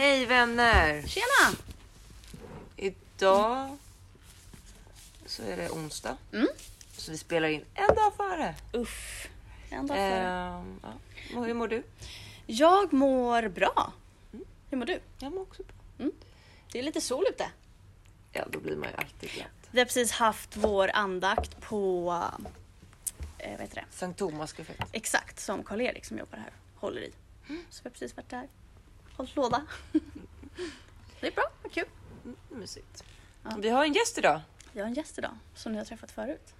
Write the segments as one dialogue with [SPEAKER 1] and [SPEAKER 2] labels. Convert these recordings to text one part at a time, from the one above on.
[SPEAKER 1] Hej vänner!
[SPEAKER 2] Tjena!
[SPEAKER 1] Idag så är det onsdag.
[SPEAKER 2] Mm.
[SPEAKER 1] Så vi spelar in en dag före.
[SPEAKER 2] Uff. En dag före.
[SPEAKER 1] Ehm, ja. Hur mår du?
[SPEAKER 2] Jag mår bra. Hur mår du?
[SPEAKER 1] Jag mår också bra.
[SPEAKER 2] Det är lite sol ute.
[SPEAKER 1] Ja, då blir man ju alltid glad.
[SPEAKER 2] Vi har precis haft vår andakt på, eh, vad heter det?
[SPEAKER 1] Sankt Thomas kafé.
[SPEAKER 2] Exakt som Karl-Erik som jobbar här håller i. Så vi har precis varit där. Hållit låda. Det är bra, vad kul.
[SPEAKER 1] Mm, mysigt.
[SPEAKER 2] Ja.
[SPEAKER 1] Vi har en gäst idag.
[SPEAKER 2] Jag har en gäst idag som ni har träffat förut.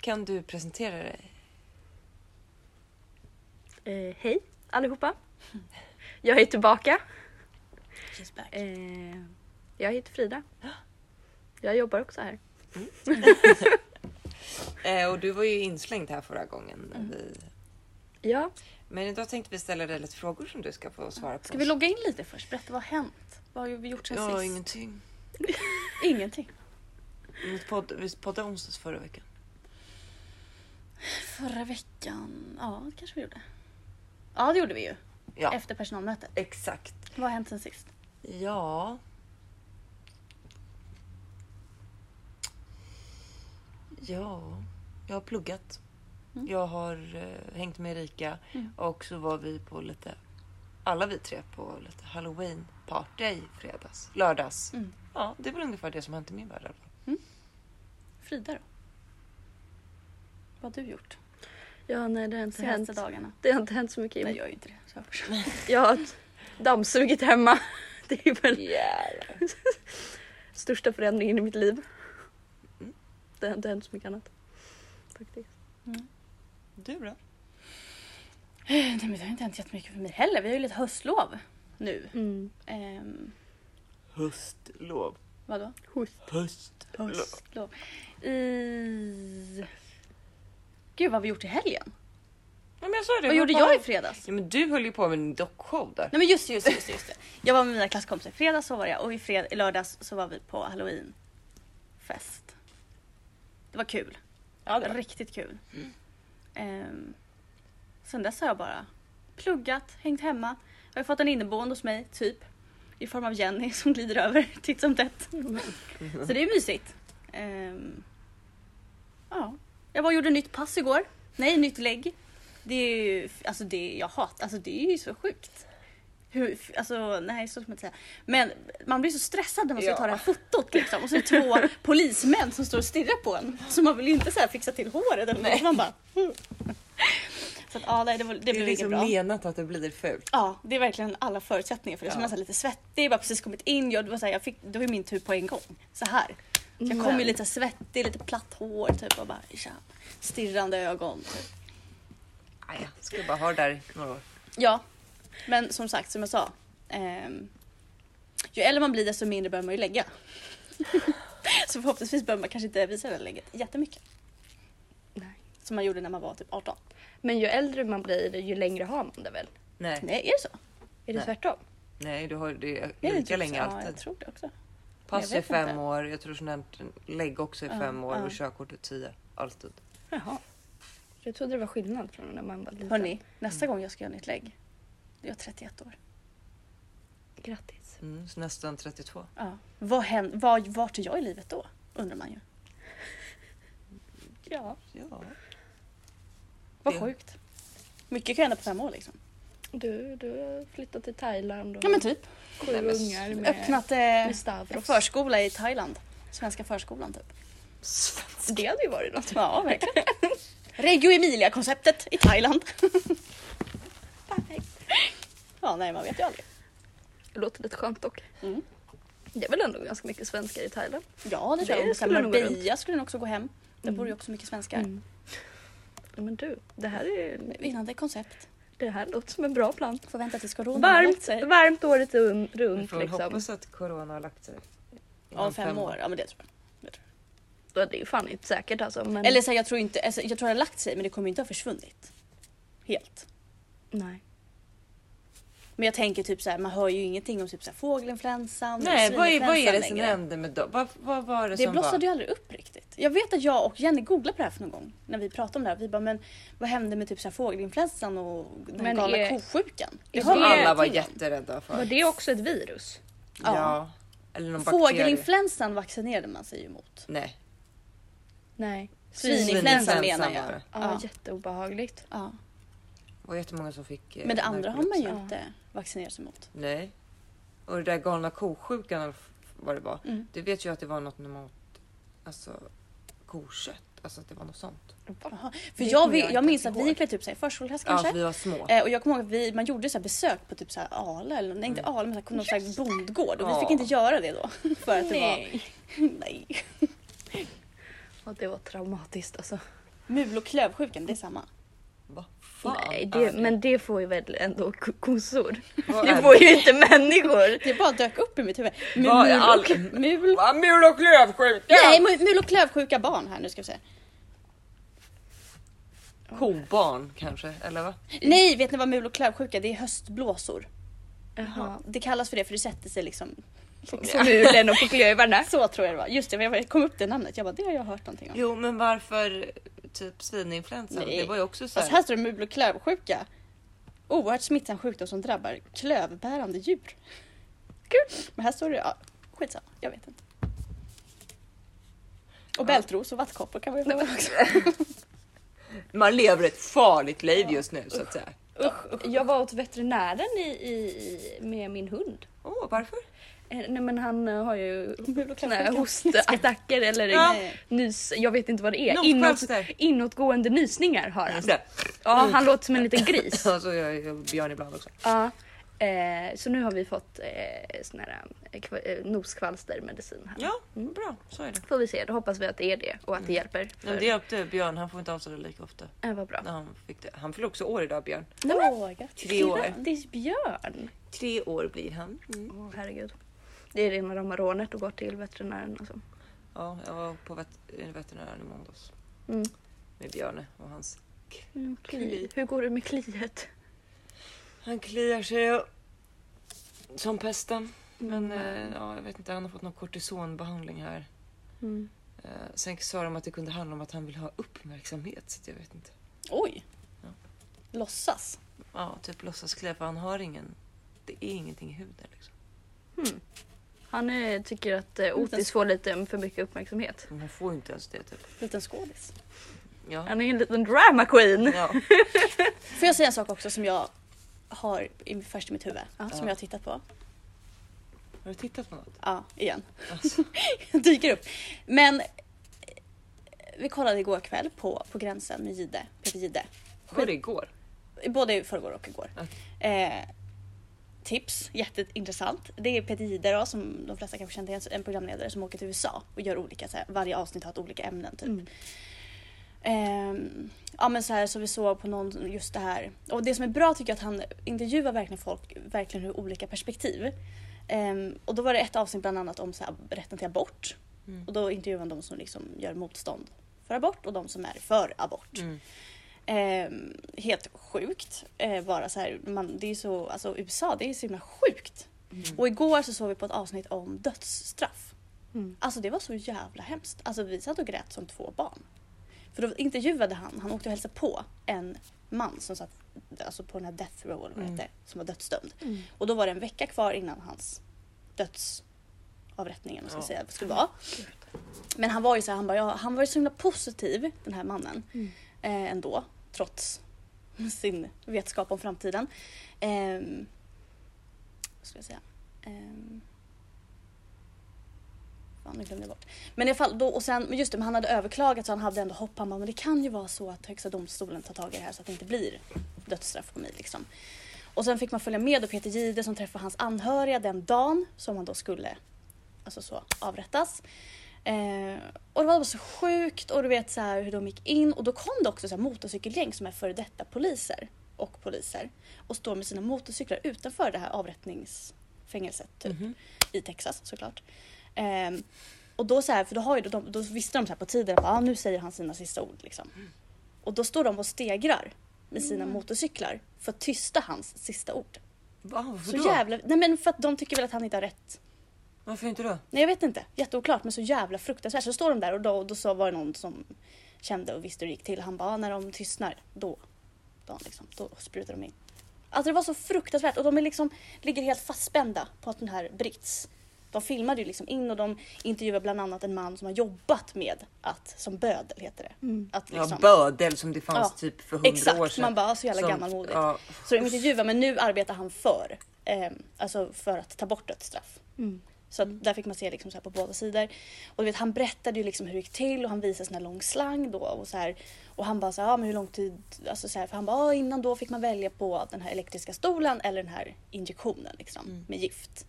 [SPEAKER 1] Kan du presentera dig?
[SPEAKER 3] Eh, hej allihopa. Jag är tillbaka.
[SPEAKER 2] She's back.
[SPEAKER 3] Eh, jag heter Frida. Jag jobbar också här.
[SPEAKER 1] Eh, och du var ju inslängd här förra gången.
[SPEAKER 2] Mm.
[SPEAKER 1] vi...
[SPEAKER 3] Ja,
[SPEAKER 1] Men idag tänkte vi ställa dig lite frågor som du ska få svara på.
[SPEAKER 2] Ska vi logga in lite först? Berätta vad har hänt? Vad har vi gjort sen
[SPEAKER 1] Ja,
[SPEAKER 2] sist?
[SPEAKER 1] ingenting.
[SPEAKER 2] Ingenting.
[SPEAKER 1] Vi podd- Vi poddade onsdags förra veckan.
[SPEAKER 2] Förra veckan, ja det kanske vi gjorde. Ja det gjorde vi ju.
[SPEAKER 1] Ja,
[SPEAKER 2] Efter personalmötet.
[SPEAKER 1] exakt.
[SPEAKER 2] Vad har hänt sen sist?
[SPEAKER 1] Ja. Ja, jag har pluggat.
[SPEAKER 2] Mm.
[SPEAKER 1] Jag har eh, hängt med Erika
[SPEAKER 2] Mm.
[SPEAKER 1] och så var vi på lite, alla vi tre på lite halloween party i fredags, lördags.
[SPEAKER 2] Mm.
[SPEAKER 1] Ja, det var ungefär det som hänt i min värld. i alla fall.
[SPEAKER 2] Frida då? Vad har du gjort
[SPEAKER 3] ja nej, det har inte hänt.
[SPEAKER 2] senaste dagarna?
[SPEAKER 3] Det har inte hänt så mycket.
[SPEAKER 2] Jag
[SPEAKER 3] i
[SPEAKER 2] gör ju inte det. Så jag.
[SPEAKER 3] Jag har dammsugit hemma. Det är väl
[SPEAKER 1] Jävlar.
[SPEAKER 3] största förändringen i mitt liv.
[SPEAKER 1] Mm.
[SPEAKER 3] Det har inte hänt så mycket annat. Faktiskt.
[SPEAKER 1] Du då?
[SPEAKER 2] Nej men det har inte hänt jättemycket för mig heller. Vi har ju lite höstlov nu.
[SPEAKER 3] Mm.
[SPEAKER 2] Ehm,
[SPEAKER 1] Höstlov.
[SPEAKER 2] vadå?
[SPEAKER 3] Host.
[SPEAKER 1] Höstlov.
[SPEAKER 2] Höstlov. I... Gud vad har vi gjort i helgen?
[SPEAKER 1] Ja, men jag sa det.
[SPEAKER 2] Vad
[SPEAKER 1] var
[SPEAKER 2] gjorde
[SPEAKER 1] bara-
[SPEAKER 2] jag i fredags?
[SPEAKER 1] Ja, men du höll ju på med en dockshow där.
[SPEAKER 2] Nej men just det, just det, just det, just det. Jag var med mina klasskompisar i fredags så var jag och i, fred- i lördags så var vi på halloweenfest. Det var kul.
[SPEAKER 1] Ja,
[SPEAKER 2] Riktigt kul. Um, sen dess har jag bara pluggat, hängt hemma. Jag har fått en inneboende hos mig, typ. I form av Jenny som glider över titt som tätt. Så det är mysigt. Ehm, ja. Jag var och gjorde nytt pass igår. Nej, nytt lägg. Det är ju, alltså det jag hatar, alltså det är ju så sjukt. Hur, alltså nej så ska man inte säga. Men man blir så stressad när man ska
[SPEAKER 1] Ja.
[SPEAKER 2] ta det här fotot liksom. Och så är det två polismän som står och stirrar på en. Så man vill ju inte så fixa till håret eller något. Man bara... "Hmm." Så att ja, nej, det, var, det,
[SPEAKER 1] Det är
[SPEAKER 2] blev
[SPEAKER 1] liksom
[SPEAKER 2] inget bra.
[SPEAKER 1] menat att det blir fult.
[SPEAKER 2] Ja, det är verkligen alla förutsättningar för det. Så
[SPEAKER 1] Ja.
[SPEAKER 2] man är lite svettig, bara precis kommit in. Jag, det, var så här, jag fick, det var min tur på en gång. Så här. Så jag kom ju lite svettig, lite platt hår typ och bara tja, stirrande ögon. Typ.
[SPEAKER 1] Aj, jag ska bara ha det där i några år.
[SPEAKER 2] Ja, men som sagt som jag sa. ehm, ju äldre man blir desto mindre bör man ju lägga. så förhoppningsvis bör man kanske inte visa det här lägget jättemycket.
[SPEAKER 3] Nej.
[SPEAKER 2] Som man gjorde när man var typ 18.
[SPEAKER 3] Men ju äldre man blir ju längre har man det väl?
[SPEAKER 1] Nej,
[SPEAKER 2] Nej, är det så?
[SPEAKER 3] Är det
[SPEAKER 1] Nej.
[SPEAKER 3] tvärtom?
[SPEAKER 1] nej du har det
[SPEAKER 2] Är
[SPEAKER 1] lika länge
[SPEAKER 2] så? Ja,
[SPEAKER 1] alltid.
[SPEAKER 2] jag tror det också.
[SPEAKER 1] Pass är fem
[SPEAKER 2] inte.
[SPEAKER 1] år, jag tror sånt lägg också är
[SPEAKER 2] Ja,
[SPEAKER 1] fem år
[SPEAKER 2] ja.
[SPEAKER 1] och körkort är tio. Alltid.
[SPEAKER 3] Jaha. Jag trodde det var skillnad från när man var liten.
[SPEAKER 2] Hörni, nästa gång jag ska göra nytt lägg. Det är jag 31 år.
[SPEAKER 3] Grattis.
[SPEAKER 1] Mm, så nästan 32.
[SPEAKER 2] Ja. Vad händer, vad, vart är jag i livet då? Undrar man ju.
[SPEAKER 3] Ja.
[SPEAKER 1] Ja.
[SPEAKER 2] Vad
[SPEAKER 1] Det-
[SPEAKER 2] sjukt. Mycket kan hända på fem år liksom.
[SPEAKER 3] Du, du har flyttat till Thailand och
[SPEAKER 2] Ja men typ.
[SPEAKER 3] sju
[SPEAKER 1] Nej, men
[SPEAKER 3] ungar med,
[SPEAKER 2] Öppnat eh,
[SPEAKER 3] med Stavros.
[SPEAKER 2] förskola i Thailand. Svenska förskolan typ.
[SPEAKER 1] Svensk.
[SPEAKER 3] Det hade ju varit något.
[SPEAKER 2] Ja, verkligen. Regio Emilia-konceptet i Thailand. Ja, nej man vet ju aldrig.
[SPEAKER 3] Det låter lite skönt dock.
[SPEAKER 2] Mm.
[SPEAKER 3] Det är väl ändå ganska mycket svenskar i Thailand?
[SPEAKER 2] Ja, det
[SPEAKER 3] Det
[SPEAKER 2] tror jag.
[SPEAKER 3] Skulle
[SPEAKER 2] Marbella skulle nog också gå hem. Där
[SPEAKER 3] Mm.
[SPEAKER 2] bor ju också mycket svenskar.
[SPEAKER 3] Mm. Men du, det här, är,
[SPEAKER 2] Vinnande koncept.
[SPEAKER 3] det här låter som en bra plan.
[SPEAKER 2] Får vänta tills corona har lagt
[SPEAKER 3] Varmt,
[SPEAKER 2] sig.
[SPEAKER 3] varmt året un-
[SPEAKER 1] Vi
[SPEAKER 3] runt
[SPEAKER 1] får
[SPEAKER 3] liksom.
[SPEAKER 1] hoppas att corona har lagt sig.
[SPEAKER 2] Ja,
[SPEAKER 1] Inom
[SPEAKER 2] fem år. Ja, men det tror jag.
[SPEAKER 3] Ja, Det är ju fan inte säkert alltså. Men...
[SPEAKER 2] Eller så här, jag tror inte, alltså, jag tror det har lagt sig men det kommer inte ha försvunnit. Helt.
[SPEAKER 3] Nej.
[SPEAKER 2] Men jag tänker typ så här, man hör ju ingenting om typ så här fågelinfluensan.
[SPEAKER 1] Nej, vad är, vad är det som
[SPEAKER 2] längre.
[SPEAKER 1] hände med dem? Vad, vad var det,
[SPEAKER 2] Det
[SPEAKER 1] som
[SPEAKER 2] blossade
[SPEAKER 1] var?
[SPEAKER 2] ju aldrig upp riktigt. Jag vet att jag och Jenny googlade på det här för någon gång när vi pratade om det här. Vi bara, men vad hände med typ så här fågelinfluensan och den
[SPEAKER 3] Men
[SPEAKER 2] galna
[SPEAKER 3] är-
[SPEAKER 2] kosjukan? Det man
[SPEAKER 1] Alla var jätterädda för.
[SPEAKER 3] Var det också ett virus?
[SPEAKER 1] Ja.
[SPEAKER 2] Ja.
[SPEAKER 1] Eller någon bakterie.
[SPEAKER 2] Fågelinfluensan vaccinerade man sig ju mot.
[SPEAKER 1] Nej.
[SPEAKER 3] Nej.
[SPEAKER 2] Svininfluensan menar
[SPEAKER 1] var
[SPEAKER 2] jag.
[SPEAKER 3] Ja,
[SPEAKER 2] Ja.
[SPEAKER 3] jätteobehagligt.
[SPEAKER 2] Ja.
[SPEAKER 1] Det var jättemånga som fick eh,
[SPEAKER 2] Men det andra har man ju
[SPEAKER 3] Ja.
[SPEAKER 2] inte vaccinerat sig mot.
[SPEAKER 1] Nej. Och det där galna kosjukan vad det var.
[SPEAKER 2] Mm.
[SPEAKER 1] Det vet jag att det var något mot alltså, kokött. Alltså att det var något sånt.
[SPEAKER 2] Jaha. För
[SPEAKER 3] Det
[SPEAKER 2] jag, vi-
[SPEAKER 3] jag
[SPEAKER 2] minns att vi gick typ så i förskoleklass
[SPEAKER 1] Ja,
[SPEAKER 2] kanske.
[SPEAKER 1] för vi var små.
[SPEAKER 2] Eh, och jag kommer ihåg att vi, man gjorde så här besök på typ så här Ale, eller nej inte Ale men så här, någon slags bondgård och vi fick
[SPEAKER 1] Ja.
[SPEAKER 2] inte göra det då. För att det
[SPEAKER 3] Nej.
[SPEAKER 2] var... Nej.
[SPEAKER 3] Och det var traumatiskt alltså.
[SPEAKER 2] Mul och klövsjukan, det är samma.
[SPEAKER 1] Fan
[SPEAKER 3] Nej,
[SPEAKER 1] är
[SPEAKER 3] det, men det får ju väl ändå ko- kossor.
[SPEAKER 1] Vad
[SPEAKER 3] Det
[SPEAKER 1] är
[SPEAKER 3] får ju inte människor.
[SPEAKER 2] Det bara dök upp i mitt huvud. Mul,
[SPEAKER 1] Vad är all-
[SPEAKER 2] och, mul.
[SPEAKER 1] Va? Mul och klövsjuka!
[SPEAKER 2] Nej, mul mul och klövsjuka barn här nu ska vi se.
[SPEAKER 1] Kobarn kanske, eller va?
[SPEAKER 2] Nej, vet ni vad mul och klövsjuka är? Det är höstblåsor.
[SPEAKER 3] Jaha.
[SPEAKER 2] Det kallas för det för det sätter sig liksom.
[SPEAKER 3] På mulen och på klövarna.
[SPEAKER 2] Så tror jag det var. Just det, jag kom upp det namnet. Jag bara, det har jag hört någonting om.
[SPEAKER 1] Jo, men varför typ svininfluensan?
[SPEAKER 2] Nej.
[SPEAKER 1] Det var ju också så
[SPEAKER 2] Alltså
[SPEAKER 1] här.
[SPEAKER 2] här står det mul och klövsjuka. Oerhört smittsam sjukdom som drabbar klövbärande djur. Kul! Men här står det, ja, skitsamma, jag vet inte. Och bältros och vattkoppor kan man ju få också.
[SPEAKER 1] Man lever ett farligt liv just nu så att säga.
[SPEAKER 2] Usch, usch.
[SPEAKER 3] Jag var åt veterinären i, i, med min hund.
[SPEAKER 1] Åh, varför?
[SPEAKER 3] Nej men han eh, har ju hostattacker eller
[SPEAKER 1] Ja.
[SPEAKER 3] nys, jag vet inte vad det är. Inåt, inåtgående nysningar har han. Ja, han låter som en liten gris.
[SPEAKER 1] Ja, så jag Björn ibland också.
[SPEAKER 3] Ja. Eh, så nu har vi fått eh, sån här eh, eh, noskvalstermedicin här.
[SPEAKER 1] Ja, bra. Så är det.
[SPEAKER 3] Får vi se, då hoppas vi att det är det och att det hjälper. För...
[SPEAKER 1] Men det hjälpte Björn. Han får inte avsålla lika ofta.
[SPEAKER 3] eh, vad bra.
[SPEAKER 1] När han, fick det. han fyller också år idag, Björn.
[SPEAKER 2] Åh, grattis.
[SPEAKER 1] Tre år.
[SPEAKER 3] Det är Björn.
[SPEAKER 1] Tre år blir han. Mm.
[SPEAKER 3] Åh herregud. Det är de har rånet och går till veterinären och så.
[SPEAKER 1] Ja, jag var på vet veterinären i måndags
[SPEAKER 3] Mm.
[SPEAKER 1] med Björne och hans...
[SPEAKER 3] Mm,
[SPEAKER 1] Kli.
[SPEAKER 3] Hur går det med kliet?
[SPEAKER 1] Han kliar sig och... som pesten. Men
[SPEAKER 3] Mm.
[SPEAKER 1] eh, ja, jag vet inte, han har fått någon kortisonbehandling här.
[SPEAKER 3] Mm.
[SPEAKER 1] Eh, sen sa de att det kunde handla om att han vill ha uppmärksamhet. Så jag vet inte.
[SPEAKER 2] Oj.
[SPEAKER 1] Ja.
[SPEAKER 2] Låtsas.
[SPEAKER 1] Ja, typ låtsaskliar för han har ingen... Det är ingenting i huden liksom.
[SPEAKER 3] Han eh, tycker att eh, Otis får lite för mycket uppmärksamhet.
[SPEAKER 1] Men han får ju inte ens det typ.
[SPEAKER 2] Liten skådis.
[SPEAKER 1] Ja.
[SPEAKER 3] Han är en liten drama queen.
[SPEAKER 1] ja.
[SPEAKER 2] Får jag säga en sak också som jag har i, först i mitt huvud? Som
[SPEAKER 1] Ja.
[SPEAKER 2] jag har tittat på.
[SPEAKER 1] Har du tittat på något?
[SPEAKER 2] Ja, igen.
[SPEAKER 1] Alltså.
[SPEAKER 2] Dyker upp. Men eh, vi kollade igår kväll på, på gränsen med Gide, Peter Gide.
[SPEAKER 1] Var det igår?
[SPEAKER 2] Både i förrgår och igår. Eh, tips, jätteintressant. Det är Peter Jihde då, som de flesta kanske känner till, en programledare som åker till USA och gör olika, så här, varje avsnitt har ett olika ämnen typ.
[SPEAKER 3] Mm.
[SPEAKER 2] Ehm, ja men så här så vi såg på någon just det här. Och det som är bra tycker jag att han intervjuar verkligen folk verkligen ur olika perspektiv. Ehm, och då var det ett avsnitt bland annat om så här, rätten till abort.
[SPEAKER 1] Mm.
[SPEAKER 2] Och då intervjuar han de som liksom gör motstånd för abort och de som är för abort.
[SPEAKER 1] Mm.
[SPEAKER 2] Ehm, helt sjukt. Eh, bara så här, man, det är så, alltså USA det är så himla sjukt.
[SPEAKER 1] Mm.
[SPEAKER 2] Och igår så såg vi på ett avsnitt om dödsstraff.
[SPEAKER 3] Mm.
[SPEAKER 2] Alltså det var så jävla hemskt. Alltså vi satt och grät som två barn. För då intervjuade han, han åkte och hälsade på en man som satt alltså på den här death row eller vad det
[SPEAKER 1] Mm.
[SPEAKER 2] heter, som var dödsdömd.
[SPEAKER 3] Mm.
[SPEAKER 2] Och då var det en vecka kvar innan hans dödsavrättningen ska
[SPEAKER 1] Ja.
[SPEAKER 2] säga, skulle vara. Men han var ju så här, han, bara, ja, han var ju så himla positiv den här mannen
[SPEAKER 3] Mm
[SPEAKER 2] eh, ändå. Trots sin vetskap om framtiden. Eh, vad ska jag säga? Eh, fan, nu glömde jag bort. Men i alla fall, då, och sen, just det, men han hade överklagat så han hade ändå hopp. Han bara, men det kan ju vara så att Högsta domstolen tar tag i det här så att det inte blir dödsstraff på mig. Liksom. Och sen fick man följa med då Peter Gide som träffade hans anhöriga den dagen som han då skulle alltså så, avrättas. Eh, och det var bara så sjukt och du vet så här hur de gick in och då kom det också så här motorcykelgäng som är före detta poliser och poliser och står med sina motorcyklar utanför det här avrättningsfängelset typ,
[SPEAKER 1] Mhm.
[SPEAKER 2] i Texas såklart. Ehm, och då så här, för då, har ju, de, då visste de så här på tiden att ah, nu säger han sina sista ord liksom. Och då står de och stegrar med sina motorcyklar för att tysta hans sista ord.
[SPEAKER 1] Varför
[SPEAKER 2] Så
[SPEAKER 1] då?
[SPEAKER 2] jävla... Nej men för att de tycker väl att han inte har rätt.
[SPEAKER 1] Varför inte då?
[SPEAKER 2] Nej jag vet inte, jätteoklart men så jävla fruktansvärt. Så står de där och då, då så var det någon som kände och visste hur det gick till. Han bara, "Ah, när de tystnar, då, då, liksom, då sprutar de in. Alltså det var så fruktansvärt och de är liksom, ligger helt fastspända på att den här Brits. De filmade ju liksom in och de intervjuade bland annat en man som har jobbat med att, som bödel heter det.
[SPEAKER 3] Mm.
[SPEAKER 2] Att
[SPEAKER 1] Ja,
[SPEAKER 2] liksom,
[SPEAKER 1] bödel som det fanns
[SPEAKER 2] Ja,
[SPEAKER 1] typ för hundra
[SPEAKER 2] exakt,
[SPEAKER 1] år sedan.
[SPEAKER 2] man bara, så jävla
[SPEAKER 1] Som-
[SPEAKER 2] gammalmodigt.
[SPEAKER 1] Ja,
[SPEAKER 2] Så de intervjuar men nu arbetar han för, eh, alltså för att ta bort dödsstraff.
[SPEAKER 3] Mm.
[SPEAKER 2] Så där fick man se liksom så här på båda sidor. Och du vet, han berättade ju liksom hur det gick till och han visade sån här lång slang då. Och, så här, och han bara så här, ja men hur lång tid, alltså så här, för han bara, ja, innan då fick man välja på den här elektriska stolen eller den här injektionen liksom
[SPEAKER 1] Mm.
[SPEAKER 2] med gift.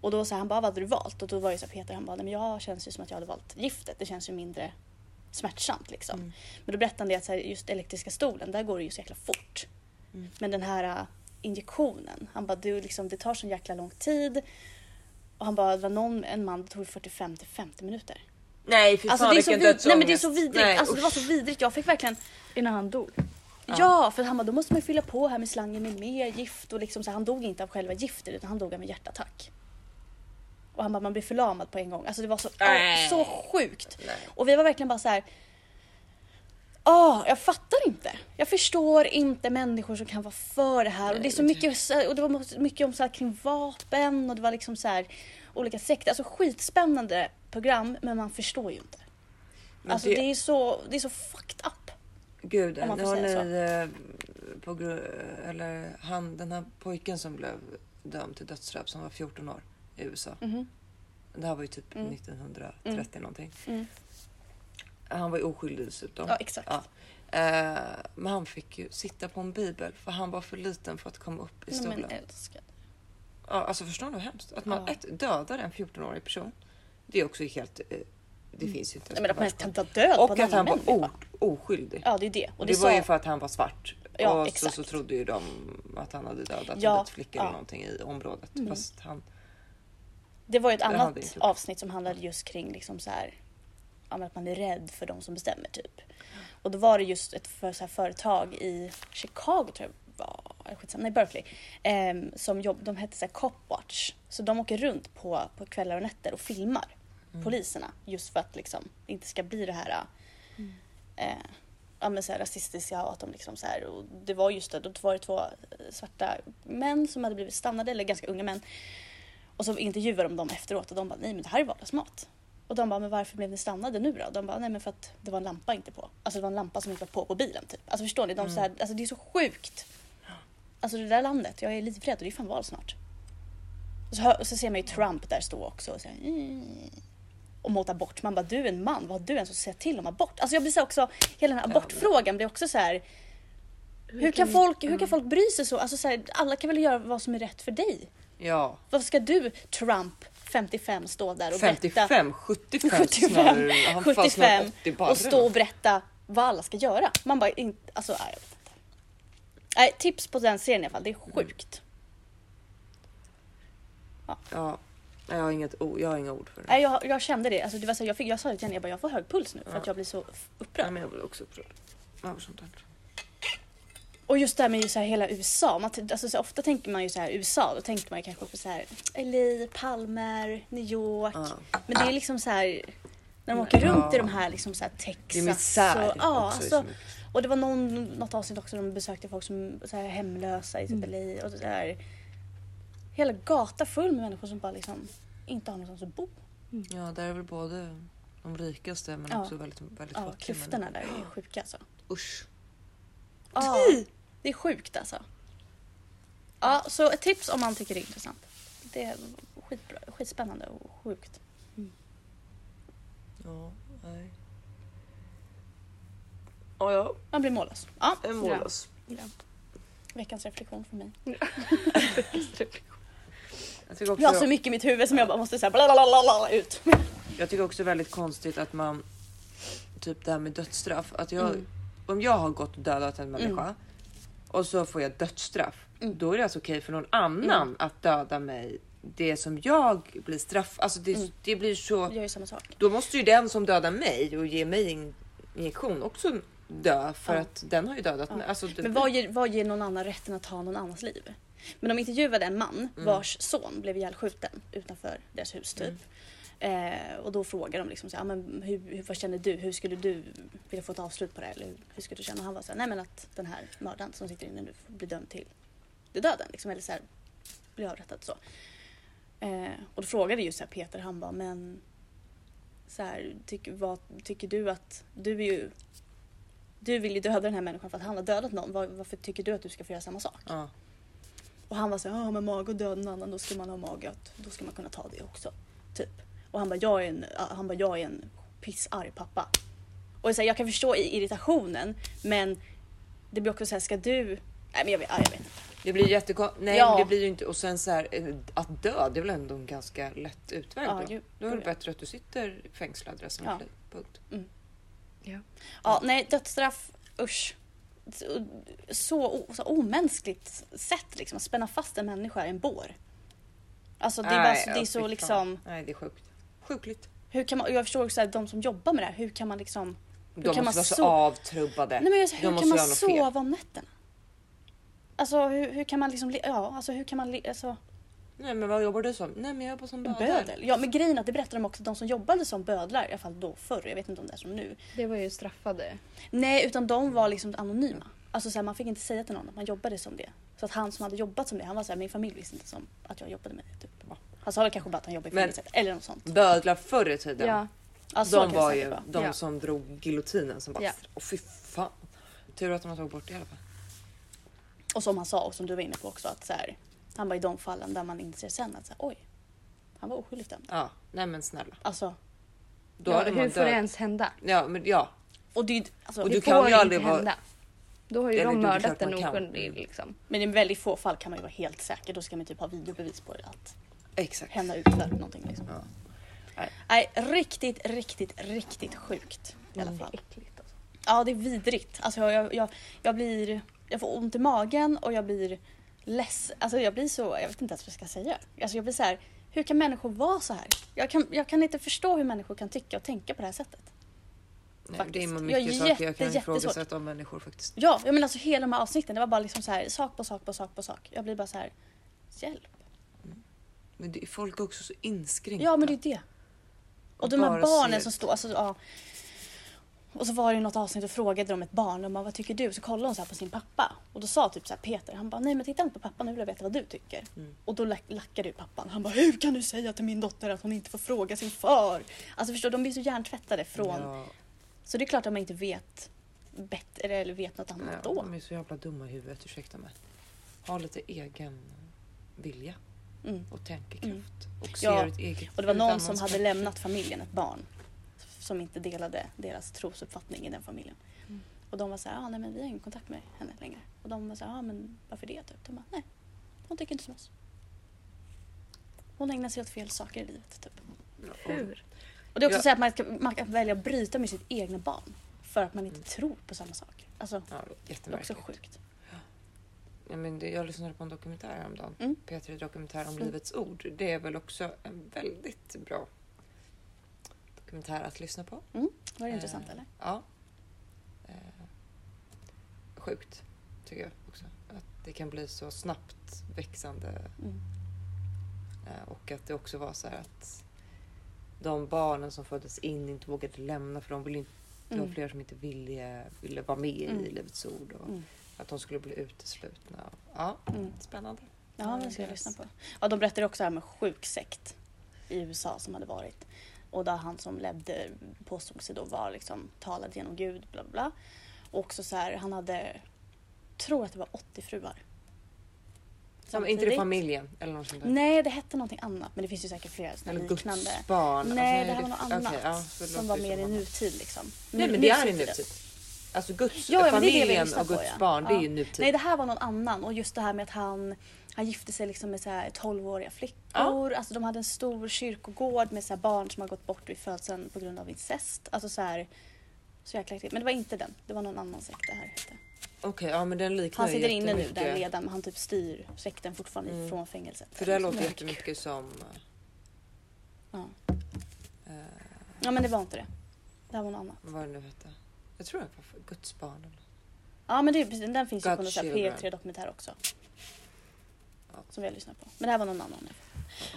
[SPEAKER 2] Och då sa han bara, vad hade du valt? Och då var det så här, Peter, han bara, nej men jag känns ju som att jag hade valt giftet. Det känns ju mindre smärtsamt liksom.
[SPEAKER 1] Mm.
[SPEAKER 2] Men då berättade han det att så här, just elektriska stolen, där går det ju så jäkla fort.
[SPEAKER 1] Mm.
[SPEAKER 2] Men den här äh, injektionen, han bara, du, liksom, det tar så jäkla lång tid. Och han bara, det var någon, en man, det tog 45 till 50 minuter.
[SPEAKER 1] Nej fy fan
[SPEAKER 2] Alltså det är, så
[SPEAKER 1] vilken
[SPEAKER 2] vid, nej, men det är så vidrigt.
[SPEAKER 1] Nej,
[SPEAKER 2] alltså, det var så vidrigt. Jag fick verkligen...
[SPEAKER 3] Innan han dog.
[SPEAKER 2] Ja. för han bara, då måste man ju fylla på här med slangen med mer gift. Och liksom, så han dog inte av själva giftet utan han dog av en hjärtattack. Och han bara, man blir förlamad på en gång. Alltså det var så,
[SPEAKER 1] Nej.
[SPEAKER 2] så sjukt.
[SPEAKER 1] Nej.
[SPEAKER 2] Och vi var verkligen bara så här. Åh, jag fattar inte. Jag förstår inte människor som kan vara för det här. och det är så mycket, så- och det var mycket om så här kring vapen och det var liksom så här olika sekter. Alltså skitspännande program men man förstår ju inte.
[SPEAKER 1] Men
[SPEAKER 2] Alltså
[SPEAKER 1] det-
[SPEAKER 2] det, är så, det är så fucked up.
[SPEAKER 1] Gud,
[SPEAKER 2] Om man får
[SPEAKER 1] har
[SPEAKER 2] säga
[SPEAKER 1] ni eh, på, eller han, den här pojken som blev dömd till dödsstraff som var 14 år i USA.
[SPEAKER 2] Mhm.
[SPEAKER 1] Det här var ju typ
[SPEAKER 2] Mm.
[SPEAKER 1] 1930 någonting.
[SPEAKER 2] Mm.
[SPEAKER 1] Han var ju oskyldig dessutom.
[SPEAKER 2] Ja, exakt.
[SPEAKER 1] Ja. Eh, men han fick ju sitta på en bibel för han var för liten för att komma upp i
[SPEAKER 2] Nej,
[SPEAKER 1] stolen.
[SPEAKER 2] men älskade.
[SPEAKER 1] Ja, alltså förstår du hur hemskt? Att man
[SPEAKER 2] Ja.
[SPEAKER 1] ett, dödar en 14-årig person. Det är också helt... eh, Det finns ju inte
[SPEAKER 2] Nej, men att man kan ta död på
[SPEAKER 1] Och
[SPEAKER 2] en
[SPEAKER 1] att han var o, oskyldig.
[SPEAKER 2] Ja, det är det.
[SPEAKER 1] Och det,
[SPEAKER 2] det,
[SPEAKER 1] var
[SPEAKER 2] sa,
[SPEAKER 1] ju för att han var svart.
[SPEAKER 2] Ja,
[SPEAKER 1] och så,
[SPEAKER 2] exakt.
[SPEAKER 1] så trodde ju de att han hade dödat
[SPEAKER 2] Ja,
[SPEAKER 1] typ flickor
[SPEAKER 2] ja.
[SPEAKER 1] eller någonting i området.
[SPEAKER 2] Mm.
[SPEAKER 1] Fast han...
[SPEAKER 2] det var ju ett annat avsnitt som handlade just kring liksom så här, att man är rädd för de som bestämmer typ. Och då var det just ett för, så här, företag i Chicago tror jag var, eller skitsamma, nej Berkeley. ehm, som jobb, de hette så här Copwatch. Så de åker runt på, på kvällar och nätter och filmar
[SPEAKER 1] Mm.
[SPEAKER 2] poliserna. Just för att liksom det inte ska bli det här eh, ja, men så här rasistiska och att de liksom så här, och det var just det, då var det två eh, svarta män som hade blivit stannade, eller ganska unga män. Och så intervjuade de dem efteråt och de bara, nej men det här är vardagsmat. Och de bara, men varför blev ni stannade nu då? De bara, nej men för att det var en lampa inte på. Alltså det var en lampa som inte var på på bilen typ. Alltså förstår ni? De så här, alltså det är så sjukt. Alltså det där landet, jag är livrädd och det är fan val snart. Och så, hör, och så ser man ju Trump där stå också och, så här, mm, och mot abort. Man bara, du är en man, vad har du ens att säga till om abort? Alltså jag blir så också, hela den här abortfrågan blir också så här. Hur kan, folk, hur kan folk bry sig så? Alltså så här, alla kan väl göra vad som är rätt för dig?
[SPEAKER 1] Ja.
[SPEAKER 2] Varför ska du, Trump, 55, stå där och berätta
[SPEAKER 1] 55, 75,
[SPEAKER 2] 75,
[SPEAKER 1] snarare. Han fanns snart
[SPEAKER 2] 75
[SPEAKER 1] 80 bara.
[SPEAKER 2] och stå och berätta vad alla ska göra. Man bara inte, alltså nej, jag vet inte. Nej, tips på den serien i alla fall, det är sjukt.
[SPEAKER 1] Ja. Jag har, inget, jag har inga ord för det.
[SPEAKER 2] Nej, jag, jag kände det, alltså, det var så, jag, fick, jag sa det till henne, jag bara jag får hög puls nu för att jag blir så upprörd.
[SPEAKER 1] men jag blir också upprörd. Över sånt här.
[SPEAKER 2] Och just det här med ju så här hela USA, man, alltså, så ofta tänker man ju så här USA, då tänker man ju kanske på så här LA, Palmer, New York.
[SPEAKER 1] Ja.
[SPEAKER 2] Men det är liksom så här när de åker
[SPEAKER 1] Ja.
[SPEAKER 2] runt i de här liksom så här
[SPEAKER 1] Det är
[SPEAKER 2] Texas. och, ja, alltså. Och det var någon, något avsnitt också de besökte folk som så här hemlösa i typ LA. Och så här, hela gata full med människor som bara liksom inte har någonstans att bo.
[SPEAKER 1] Ja, där är väl både de rikaste men
[SPEAKER 2] Ja.
[SPEAKER 1] också väldigt, väldigt
[SPEAKER 2] Ja,
[SPEAKER 1] fattiga
[SPEAKER 2] klyftorna där är sjuka alltså.
[SPEAKER 1] Usch.
[SPEAKER 2] Ja, det är sjukt alltså. Ja, så ett tips om man tycker det är intressant. Det är skitbra, skitspännande och sjukt.
[SPEAKER 1] Ja, nej. Ja, ja.
[SPEAKER 2] Man blir mållös. Ja,
[SPEAKER 1] En mållös.
[SPEAKER 2] veckans reflektion för mig.
[SPEAKER 1] Jag tycker också,
[SPEAKER 2] Jag har så mycket i mitt huvud som jag bara måste säga blablabla ut.
[SPEAKER 1] jag tycker också väldigt konstigt att man typ det här med dödsstraff. Att jag,
[SPEAKER 2] Mm.
[SPEAKER 1] Om jag har gått och dödat en människa och så får jag dödsstraff.
[SPEAKER 2] Mm.
[SPEAKER 1] Då är det alltså okej för någon annan att döda mig. Det som jag blir straff. Alltså det,
[SPEAKER 2] Mm.
[SPEAKER 1] det blir så.
[SPEAKER 2] Jag gör samma sak.
[SPEAKER 1] Då måste ju den som dödar mig och ger mig en injektion också dö för
[SPEAKER 2] Ja.
[SPEAKER 1] att den har ju dödat
[SPEAKER 2] Ja.
[SPEAKER 1] mig. Alltså, det,
[SPEAKER 2] Men vad ger, vad ger någon annan rätten att ta någon annans liv? Men de intervjuade en man
[SPEAKER 1] Mm.
[SPEAKER 2] vars son blev ihjälskjuten utanför deras hus typ. Eh, och då frågade de liksom så här, "Ah, men hur, hur, vad känner du? Hur skulle du vilja få ett avslut på det? Eller hur, hur skulle du känna? Och han var så här, nej men att den här mördaren som sitter inne nu får bli dömd till, till döden. Liksom, eller så här, bli avrättad så. Eh, och då frågade just så Peter, han bara, men så här, tyck, vad tycker du att, du är ju du vill ju döda den här människan för att han har dödat någon. Var, varför tycker du att du ska få göra samma sak?
[SPEAKER 1] Ja.
[SPEAKER 2] Och han var så här, ja men mage och döda en annan, då ska man ha mage att, då ska man kunna ta det också. Typ. Och han bara, jag är en, han bara, jag är en pissarg pappa. Och så här, jag kan förstå i irritationen men det blir också så här, ska du... Nej men jag vet, ja, jag vet inte.
[SPEAKER 1] Det blir jättekonstigt. Nej,
[SPEAKER 2] Ja.
[SPEAKER 1] det blir ju inte. Och sen så här, eh, att dö, det är väl ändå en ganska lätt utväg
[SPEAKER 2] Ja,
[SPEAKER 1] då.
[SPEAKER 2] gud.
[SPEAKER 1] Då är det bättre att du sitter fängslad resten av
[SPEAKER 2] Ja.
[SPEAKER 1] livet. Punkt.
[SPEAKER 3] Ja.
[SPEAKER 2] Ja, nej dödsstraff, usch. Så, så, omänskligt sätt liksom, att spänna fast en människa i en bår. Alltså det är, bara,
[SPEAKER 1] Nej,
[SPEAKER 2] så- det är så liksom,
[SPEAKER 1] Nej, det är sjukt. Sjukligt.
[SPEAKER 2] hur kan man, jag förstår också att de som jobbar med det här, hur kan man liksom
[SPEAKER 1] De
[SPEAKER 2] kan
[SPEAKER 1] måste
[SPEAKER 2] man
[SPEAKER 1] vara så avtrubbade.
[SPEAKER 2] Nej men alltså, hur kan man
[SPEAKER 1] fel.
[SPEAKER 2] sova om nätterna? Alltså hur, hur kan man liksom, ja alltså hur kan man, alltså
[SPEAKER 1] Nej, men vad jobbar du som? Nej, men jag jobbar som bödel.
[SPEAKER 2] bödel? Ja men grejen är att det berättar de också, de som jobbade som bödlar, i alla fall då förr, jag vet inte om det är som nu.
[SPEAKER 3] Det var ju straffade.
[SPEAKER 2] Nej utan de var liksom anonyma. Alltså så här, man fick inte säga till någon att man jobbade som det. Så att han som hade jobbat som det, han var så här, min familj visste inte som att jag jobbade med det. Typ.
[SPEAKER 1] Va?
[SPEAKER 2] Han sa väl kanske bara att han jobbade i fängelset eller något sånt.
[SPEAKER 1] Bödlar förr i tiden.
[SPEAKER 3] Ja.
[SPEAKER 2] Ja, så
[SPEAKER 1] de
[SPEAKER 2] kan det
[SPEAKER 1] var
[SPEAKER 2] säkert
[SPEAKER 1] ju
[SPEAKER 2] vara.
[SPEAKER 1] de
[SPEAKER 3] Ja.
[SPEAKER 1] som drog giljotinen som bara...
[SPEAKER 3] Ja.
[SPEAKER 1] Åh fy fan. Tur att de har tagit bort det i alla fall.
[SPEAKER 2] Och som han sa och som du var inne på också att så här, han var i de fallen där man inser sen att så här, oj, han var oskyldigt dömd.
[SPEAKER 1] Ja, nej men snälla.
[SPEAKER 2] Alltså,
[SPEAKER 1] Då
[SPEAKER 3] ja,
[SPEAKER 1] hade man
[SPEAKER 3] hur får det
[SPEAKER 1] död.
[SPEAKER 3] ens hända?
[SPEAKER 1] Ja, men ja.
[SPEAKER 2] och det, är ju- alltså,
[SPEAKER 1] Och
[SPEAKER 3] Det
[SPEAKER 1] du
[SPEAKER 3] får
[SPEAKER 1] kan ju
[SPEAKER 3] inte
[SPEAKER 1] aldrig vara-
[SPEAKER 3] hända. Då har ju
[SPEAKER 1] Eller
[SPEAKER 3] de
[SPEAKER 1] det är
[SPEAKER 3] mördat en
[SPEAKER 1] man kan.
[SPEAKER 3] oskyldig liksom.
[SPEAKER 2] Men i väldigt få fall kan man ju vara helt säker. Då ska man typ ha videobevis på det. Att
[SPEAKER 1] Exakt.
[SPEAKER 2] har utfört någonting. Liksom.
[SPEAKER 1] Ja. Nej.
[SPEAKER 2] Nej, riktigt, riktigt, riktigt sjukt i alla
[SPEAKER 3] Men det är
[SPEAKER 2] fall.
[SPEAKER 3] äckligt alltså.
[SPEAKER 2] Ja, det är vidrigt. Alltså, jag, jag, jag blir... Jag får ont i magen och jag blir less. Alltså jag blir så... Jag vet inte ens vad jag ska säga. Alltså jag blir så här... Hur kan människor vara så här? Jag kan, jag kan inte förstå hur människor kan tycka och tänka på det här sättet.
[SPEAKER 1] Nej, det är mycket
[SPEAKER 2] Jag är
[SPEAKER 1] saker jag kan
[SPEAKER 2] jätte-
[SPEAKER 1] ifrågasätta om människor faktiskt.
[SPEAKER 2] Ja, jag menar alltså hela de här avsnitten. Det var bara liksom så här sak på sak på sak på sak. Jag blir bara så här... Hjälp.
[SPEAKER 1] Men det, folk är också så inskränkta.
[SPEAKER 2] Ja, men det är det. Och de här barnen
[SPEAKER 1] ser-
[SPEAKER 2] som står, alltså ja. Och så var det något avsnitt och frågade de ett barn och bara, vad tycker du? Så kollade hon så här på sin pappa. Och då sa typ så här Peter, han bara nej men titta inte på pappa nu vill jag veta vad du tycker.
[SPEAKER 1] Mm.
[SPEAKER 2] Och då lack, lackade ju pappan. Han bara hur kan du säga till min dotter att hon inte får fråga sin far? Alltså förstår de blir så hjärntvättade från.
[SPEAKER 1] Ja,
[SPEAKER 2] Så det är klart att man inte vet bättre eller vet något annat
[SPEAKER 1] ja,
[SPEAKER 2] då.
[SPEAKER 1] de är så jävla dumma i huvudet, ursäkta mig. Ha lite egen vilja
[SPEAKER 2] Mm.
[SPEAKER 1] och tänkekraft. Och
[SPEAKER 2] Ja,
[SPEAKER 1] ser ett eget
[SPEAKER 2] Och det var någon som hade lämnat familjen, ett barn. Som inte delade deras trosuppfattning i den familjen.
[SPEAKER 3] Mm.
[SPEAKER 2] Och de var så här, ah, nej men vi har ingen kontakt med henne längre. Och de var så här, ah, men varför det? Typ. De bara, nej. Hon tycker inte som oss. Hon ägnar sig åt fel saker i livet. Typ.
[SPEAKER 3] Hur?
[SPEAKER 2] Och det är också
[SPEAKER 1] Ja.
[SPEAKER 2] så här att man, ska, man kan välja att bryta med sitt egna barn. För att man inte
[SPEAKER 1] Mm.
[SPEAKER 2] tror på samma sak. Alltså,
[SPEAKER 1] Ja,
[SPEAKER 2] det är också sjukt.
[SPEAKER 1] Ja, men det, jag lyssnade på en dokumentär häromdagen.
[SPEAKER 2] Mm.
[SPEAKER 1] P3 Dokumentär om
[SPEAKER 2] Mm.
[SPEAKER 1] Livets Ord. Det är väl också en väldigt bra dokumentär att lyssna på.
[SPEAKER 2] Var det
[SPEAKER 1] Eh,
[SPEAKER 2] intressant eller?
[SPEAKER 1] Ja. Eh, sjukt, tycker jag också. Att det kan bli så snabbt växande
[SPEAKER 2] Mm.
[SPEAKER 1] eh, och att det också var så här att de barnen som föddes in inte vågade lämna för de ville inte, det var
[SPEAKER 2] Mm.
[SPEAKER 1] flera som inte ville, ville vara med
[SPEAKER 2] Mm.
[SPEAKER 1] i Livets Ord och
[SPEAKER 2] Mm.
[SPEAKER 1] Att de skulle bli uteslutna. Ja,
[SPEAKER 2] Mm.
[SPEAKER 1] spännande.
[SPEAKER 2] Ja, det ska jag lyssna på. Ja, de berättade också här med sjuk sekt i USA som hade varit. Och där han som ledde påstod sig då vara liksom talad genom Gud, bla bla. Och också så här, han hade, tror att det var 80 fruar.
[SPEAKER 1] Som, inte det familjen eller något sånt där?
[SPEAKER 2] Nej, det hette någonting annat. Men det finns ju säkert flera
[SPEAKER 1] Eller
[SPEAKER 2] liknande.
[SPEAKER 1] Guds barn?
[SPEAKER 2] Nej,
[SPEAKER 1] Alltså,
[SPEAKER 2] det här var något annat.
[SPEAKER 1] okej, ja,
[SPEAKER 2] som var mer i nutid liksom.
[SPEAKER 1] Nej men det är i
[SPEAKER 2] nutid.
[SPEAKER 1] Alltså Guds,
[SPEAKER 2] Ja, ja,
[SPEAKER 1] familjen och
[SPEAKER 2] på,
[SPEAKER 1] Guds
[SPEAKER 2] ja.
[SPEAKER 1] barn, det är
[SPEAKER 2] Ja.
[SPEAKER 1] ju nutid.
[SPEAKER 2] Nej, det här var någon annan. Och just det här med att han, han gifte sig liksom med så här 12-åriga flickor. Alltså de hade en stor kyrkogård med så barn som har gått bort vid födseln på grund av incest. Alltså så här, så jäkla äckligt. Men det var inte den. Det var någon annan sekt det här hette.
[SPEAKER 1] Okej, ja men den liknar
[SPEAKER 2] Han sitter inne nu, den ledaren, men han typ styr sekten fortfarande
[SPEAKER 1] Mm.
[SPEAKER 2] från fängelset.
[SPEAKER 1] För det här låter
[SPEAKER 2] Mycket
[SPEAKER 1] jättemycket som...
[SPEAKER 2] Ja.
[SPEAKER 1] eh,
[SPEAKER 2] ja, men det var inte det. Det här var något annat.
[SPEAKER 1] vad det nu hette. Jag tror det var för Guds barn.
[SPEAKER 2] Ja, men det, är den finns ju på någon så här
[SPEAKER 1] children.
[SPEAKER 2] P3 dokumentär också. som vi har lyssnat på. Men det här var någon annan.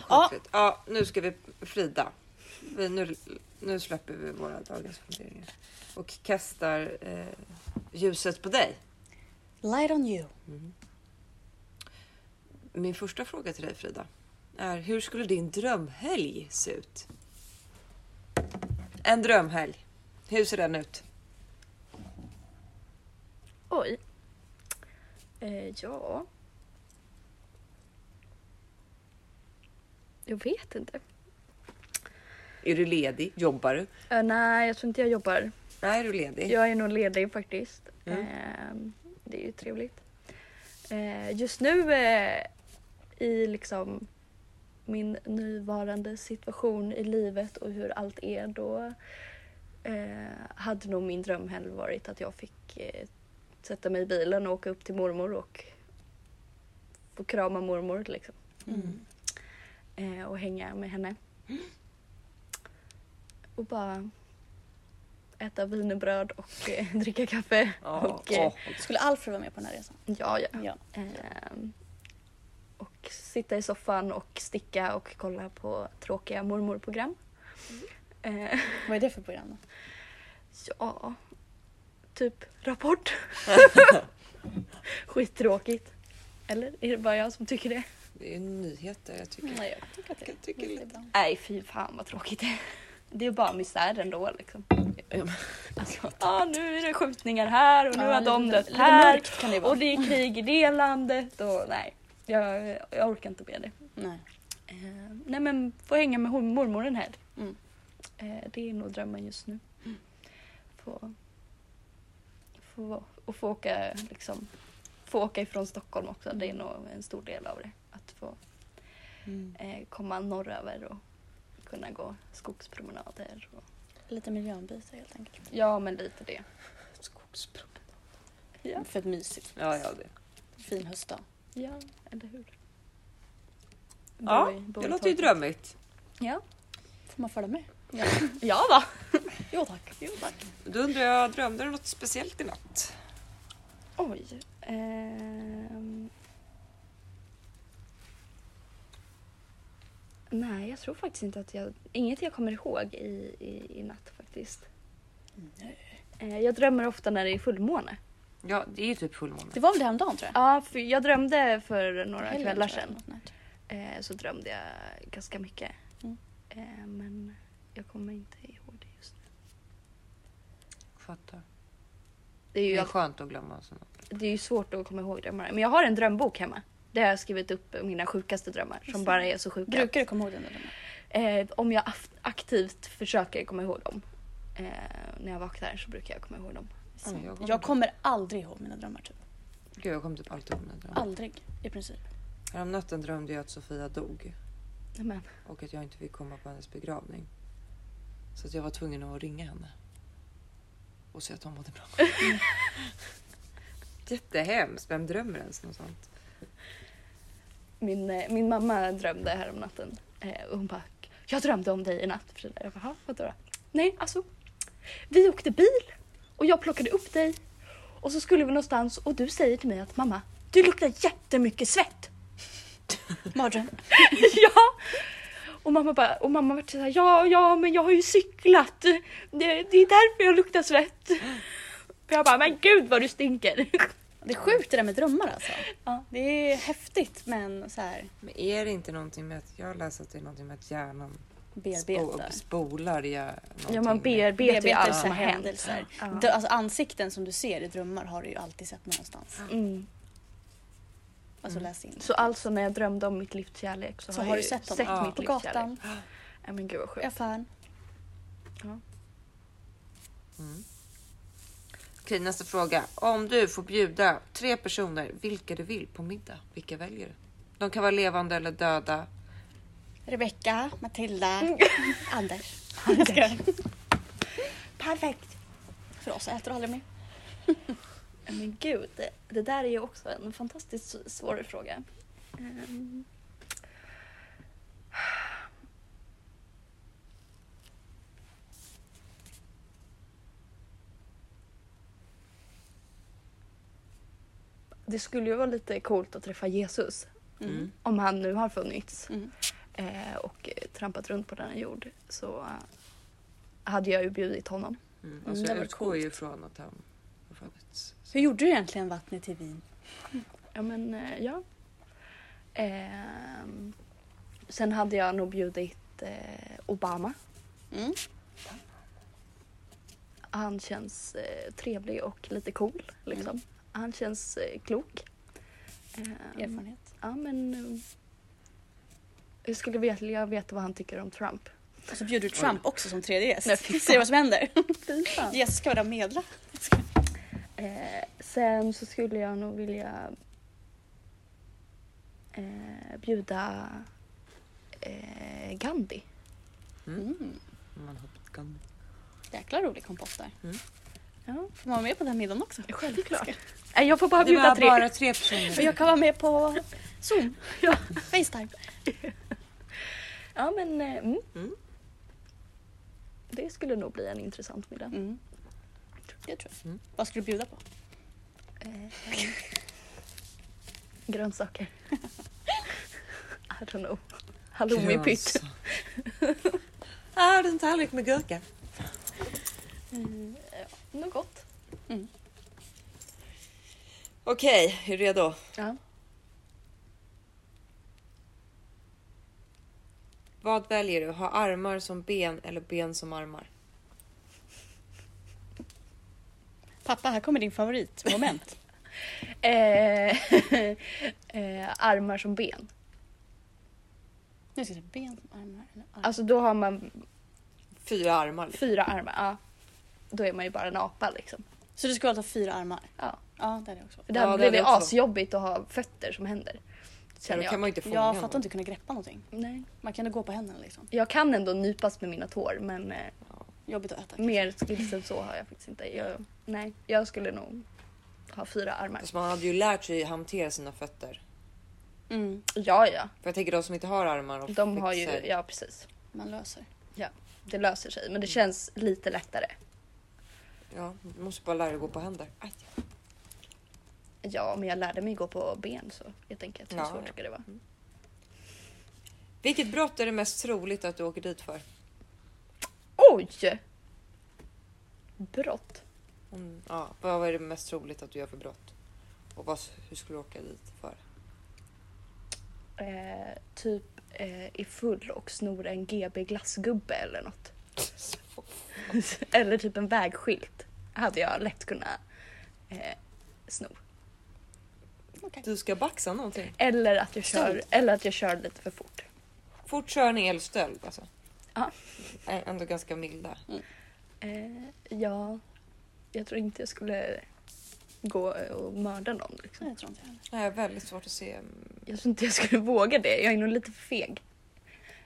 [SPEAKER 2] Ja.
[SPEAKER 1] Ja. ja, nu ska vi Frida. Vi, nu, nu släpper vi våra dagens funderingar och kastar eh, ljuset på dig.
[SPEAKER 2] Light on you.
[SPEAKER 1] Min första fråga till dig Frida är hur skulle din drömhelg se ut? En drömhelg. Hur ser den ut?
[SPEAKER 3] Oj. Eh, ja. Jag vet inte.
[SPEAKER 1] Är du ledig? Jobbar du?
[SPEAKER 3] Eh, nej, jag tror inte jag jobbar.
[SPEAKER 1] Nej, är du ledig?
[SPEAKER 3] Jag är nog ledig faktiskt.
[SPEAKER 1] Mm.
[SPEAKER 3] Eh, det är ju trevligt. Eh, just nu eh, i liksom min nuvarande situation i livet och hur allt är då eh, hade nog min drömhelg varit att jag fick eh, sätta mig i bilen och åka upp till mormor och få krama mormor liksom.
[SPEAKER 2] Mm.
[SPEAKER 3] Eh, och hänga med henne. Och bara äta wienerbröd och eh, dricka kaffe.
[SPEAKER 1] Ja,
[SPEAKER 3] och, eh,
[SPEAKER 1] åh.
[SPEAKER 2] Skulle Alfred vara med på den här resan?
[SPEAKER 3] ja, ja.
[SPEAKER 2] Ja.
[SPEAKER 3] Ehm, och sitta i soffan och sticka och kolla på tråkiga mormorprogram. Eh,
[SPEAKER 2] Vad är det för program då?
[SPEAKER 3] ja, typ Rapport. Skittråkigt. Eller är det bara jag som tycker det?
[SPEAKER 1] Det är nyheter jag tycker.
[SPEAKER 2] Nej, jag tycker att det
[SPEAKER 1] Jag tycker lite.
[SPEAKER 2] bra.
[SPEAKER 3] Nej, fy fan vad tråkigt det är. Det är bara misär ändå liksom. Alltså, ah, nu är det skjutningar här och nu
[SPEAKER 2] Ja,
[SPEAKER 3] har de
[SPEAKER 2] lite-
[SPEAKER 3] dött
[SPEAKER 2] lite
[SPEAKER 3] här.
[SPEAKER 2] det.
[SPEAKER 3] Och det är krig i det landet och nej. Jag, jag orkar inte med det.
[SPEAKER 2] Nej.
[SPEAKER 3] Eh, nej men få hänga med mormor en helg.
[SPEAKER 2] Mm.
[SPEAKER 3] Eh, det är nog drömmen just nu. Få, få, och få åka liksom få åka ifrån Stockholm också. Det är nog en stor del av det. Att få
[SPEAKER 2] Mm.
[SPEAKER 3] eh, komma norröver och kunna gå skogspromenader. Och,
[SPEAKER 2] Lite miljöombyte helt enkelt.
[SPEAKER 3] ja men lite det.
[SPEAKER 1] Skogspromenad.
[SPEAKER 3] Ja,
[SPEAKER 2] För ett mysigt.
[SPEAKER 1] Ja, ja, det.
[SPEAKER 2] Fin höstdag.
[SPEAKER 3] ja eller hur.
[SPEAKER 1] Ja,
[SPEAKER 3] Bor i- bor
[SPEAKER 1] det låter ju drömmigt.
[SPEAKER 3] Ja.
[SPEAKER 2] Får man följa med?
[SPEAKER 3] Ja, ja va?
[SPEAKER 2] Jo tack.
[SPEAKER 3] Jo tack.
[SPEAKER 1] Då undrar jag, drömde du något speciellt i natt?
[SPEAKER 3] Oj. ehm. Nej, jag tror faktiskt inte att jag... Inget jag kommer ihåg i, i, i natt faktiskt. Eh, jag drömmer ofta när det är fullmåne.
[SPEAKER 1] Ja, det är ju typ fullmåne.
[SPEAKER 2] Det var väl det häromdagen tror jag?
[SPEAKER 3] Ja, för jag drömde för några
[SPEAKER 2] Helgen,
[SPEAKER 3] kvällar sedan. Eh, så drömde jag ganska mycket.
[SPEAKER 2] Mm.
[SPEAKER 3] Eh, men jag kommer inte ihåg det just nu.
[SPEAKER 1] Fattar.
[SPEAKER 3] Det är
[SPEAKER 1] Det
[SPEAKER 3] ju,
[SPEAKER 1] är skönt att glömma sånt.
[SPEAKER 3] det är ju svårt att komma ihåg drömmar. Men jag har en drömbok hemma. Där jag har skrivit upp mina sjukaste drömmar som bara är så sjuka.
[SPEAKER 2] Brukar du komma ihåg den där drömmen?
[SPEAKER 3] Eh, om jag aktivt försöker komma ihåg dem. Eh, när jag vaknar så brukar jag komma ihåg dem.
[SPEAKER 1] Ja, jag kommer
[SPEAKER 2] Jag kommer aldrig ihåg mina drömmar typ.
[SPEAKER 1] Gud, jag kommer typ alltid ihåg mina drömmar.
[SPEAKER 2] Aldrig i princip.
[SPEAKER 1] Häromnatten drömde jag att Sofia dog
[SPEAKER 3] Men,
[SPEAKER 1] och att jag inte fick komma på hennes begravning. Så att jag var tvungen att ringa henne. Och säga att hon mådde bra. Jättehemskt. Vem drömmer ens något sånt?
[SPEAKER 3] min, eh, min mamma drömde här om natten. Eh, och hon bara, jag drömde om dig i natt. Frida." Jag bara, "Jaha, vadå då? Nej, alltså. Vi åkte bil och jag plockade upp dig. Och så skulle vi någonstans och du säger till mig att mamma, du luktar jättemycket svett.
[SPEAKER 2] Mardröm.
[SPEAKER 3] ja! Och mamma bara, och mamma var så här, ja, ja, men jag har ju cyklat. Det, det är därför jag luktar svett. Och jag bara, men gud vad du stinker.
[SPEAKER 2] Det är sjukt det där med drömmar alltså.
[SPEAKER 3] Ja.
[SPEAKER 2] Det är häftigt men så här
[SPEAKER 1] Men är det inte någonting med att jag har läst att det är någonting med att hjärnan
[SPEAKER 2] bearbeta.
[SPEAKER 1] spo- spolar? Ja,
[SPEAKER 3] Ja, man bearbetar ju allt som har hänt.
[SPEAKER 2] händelser.
[SPEAKER 3] Ja.
[SPEAKER 2] Alltså ansikten som du ser i drömmar har du ju alltid sett någonstans.
[SPEAKER 3] Mm.
[SPEAKER 2] Alltså
[SPEAKER 1] Mm.
[SPEAKER 2] läs in.
[SPEAKER 3] Så alltså när jag drömde om mitt livs kärlek så,
[SPEAKER 2] Så
[SPEAKER 3] har
[SPEAKER 2] har
[SPEAKER 3] jag
[SPEAKER 2] du sett
[SPEAKER 3] sett
[SPEAKER 2] honom
[SPEAKER 1] Ja.
[SPEAKER 3] mitt
[SPEAKER 2] på
[SPEAKER 3] livs
[SPEAKER 2] gatan.
[SPEAKER 3] Ja, men gud vad
[SPEAKER 2] i
[SPEAKER 3] sjukt.
[SPEAKER 2] affären.
[SPEAKER 1] Mm. Okej, nästa fråga. Om du får bjuda tre personer, vilka du vill, på middag, vilka väljer du? De kan vara levande eller döda.
[SPEAKER 2] Rebecka, Matilda,
[SPEAKER 3] Mm.
[SPEAKER 2] Anders. Skojar. Perfekt. För oss äter aldrig mer.
[SPEAKER 3] Ja, Men gud, det, det där är ju också en fantastiskt svår fråga. Ehm. Det skulle ju vara lite coolt att träffa Jesus.
[SPEAKER 2] Mm.
[SPEAKER 3] Om han nu har funnits
[SPEAKER 2] Mm.
[SPEAKER 3] eh, och eh, trampat runt på denna jord så eh, hade jag ju bjudit honom.
[SPEAKER 1] Mm.
[SPEAKER 2] Mm,
[SPEAKER 1] Alltså, jag utgår ju från att han funnits.
[SPEAKER 2] Hur gjorde du egentligen vattnet till vin?
[SPEAKER 3] Ja men eh, ja. Ehm, sen hade jag nog bjudit eh, Obama.
[SPEAKER 2] Mm.
[SPEAKER 3] Han känns eh, trevlig och lite cool liksom.
[SPEAKER 2] Mm.
[SPEAKER 3] Han känns eh, klok. Ehm,
[SPEAKER 2] Erfarenhet.
[SPEAKER 3] ja men eh, jag skulle vilja veta vad han tycker om Trump.
[SPEAKER 2] Och så bjuder du Trump också som tredje gäst.
[SPEAKER 3] Nej, fy fan.
[SPEAKER 2] Se vad som händer. Gäst ska vara medla.
[SPEAKER 3] Eh, sen så skulle jag nog vilja eh, bjuda eh, Gandhi.
[SPEAKER 2] Mm.
[SPEAKER 1] Man hoppat kan.
[SPEAKER 2] Jäkla rolig kompott där.
[SPEAKER 3] Ja,
[SPEAKER 2] Får man vara med på den middagen också?
[SPEAKER 3] självklart. Nej, jag får bara
[SPEAKER 1] Det
[SPEAKER 3] bjuda
[SPEAKER 1] var
[SPEAKER 3] tre.
[SPEAKER 1] bara tre personer.
[SPEAKER 2] Jag kan vara med på Zoom.
[SPEAKER 3] Ja.
[SPEAKER 2] Facetime.
[SPEAKER 3] Ja, men eh, mm.
[SPEAKER 1] Mm.
[SPEAKER 3] det skulle nog bli en intressant middag.
[SPEAKER 2] Mm. Det tror jag.
[SPEAKER 1] Mm.
[SPEAKER 2] Vad skulle du bjuda på?
[SPEAKER 3] Eh, grönsaker. I don't know. Halloumi-pytt.
[SPEAKER 1] Ah, det är en tallrik med gurka.
[SPEAKER 3] Mm, ja, något gott.
[SPEAKER 1] Okej, är du redo?
[SPEAKER 3] Ja.
[SPEAKER 1] Vad väljer du? Ha armar som ben eller ben som armar?
[SPEAKER 2] Pappa, här kommer din favoritmoment.
[SPEAKER 3] Eh, eh, armar som ben.
[SPEAKER 2] Nu ska jag säga ben som armar eller armar.
[SPEAKER 3] Alltså då har man
[SPEAKER 1] Fyra armar. liksom.
[SPEAKER 3] fyra armar. Ja. Då är man ju bara en apa liksom.
[SPEAKER 2] Så du ska alltså ha fyra armar?
[SPEAKER 3] Ja.
[SPEAKER 2] Ja, det är det också.
[SPEAKER 3] Det här
[SPEAKER 1] Ja, det
[SPEAKER 3] blir
[SPEAKER 1] är
[SPEAKER 3] det
[SPEAKER 1] också.
[SPEAKER 3] asjobbigt att ha fötter som händer. Känner
[SPEAKER 1] då
[SPEAKER 3] jag.
[SPEAKER 1] kan man ju inte fånga
[SPEAKER 2] Jag fattar inte kunna greppa någonting.
[SPEAKER 3] Nej.
[SPEAKER 2] Man kan ändå gå på händerna liksom.
[SPEAKER 3] Jag kan ändå nypas med mina tår men eh,
[SPEAKER 2] Jobbigt att äta.
[SPEAKER 3] mer skills än så har jag faktiskt inte. Jag, nej, jag skulle nog ha fyra armar.
[SPEAKER 1] Fast man hade ju lärt sig hantera sina fötter.
[SPEAKER 2] Mm,
[SPEAKER 3] Ja, ja.
[SPEAKER 1] För jag tänker de som inte har armar och
[SPEAKER 3] De har ju, ja precis.
[SPEAKER 2] man löser.
[SPEAKER 3] Det löser sig men det känns lite lättare.
[SPEAKER 1] Ja, du måste bara lära dig att gå på händer. Aj.
[SPEAKER 3] Ja, men jag lärde mig gå på ben så jag tänker att hur
[SPEAKER 1] Ja,
[SPEAKER 3] svårt
[SPEAKER 1] ja.
[SPEAKER 3] ska det vara?
[SPEAKER 1] Vilket brott är det mest troligt att du åker dit för?
[SPEAKER 3] Oj! Brott.
[SPEAKER 1] Mm, ja, vad är det mest troligt att du gör för brott? Och vad, hur skulle du åka dit för?
[SPEAKER 3] Eh, typ eh, är full och snor en GB glassgubbe eller något. eller typ en vägskylt. Hade jag lätt kunnat eh, sno.
[SPEAKER 1] Du ska baxa någonting?
[SPEAKER 3] Eller att jag kör,
[SPEAKER 2] Stöld.
[SPEAKER 3] eller att jag kör lite för fort.
[SPEAKER 1] Fortkörning eller stöld alltså?
[SPEAKER 3] Ja.
[SPEAKER 1] Ändå ganska milda.
[SPEAKER 3] Eh, ja, jag tror inte jag skulle gå och mörda någon. Liksom.
[SPEAKER 2] Nej, jag tror inte jag heller.
[SPEAKER 1] Är väldigt svårt att se. mm,
[SPEAKER 3] Jag tror inte jag skulle våga det. Jag är nog lite feg.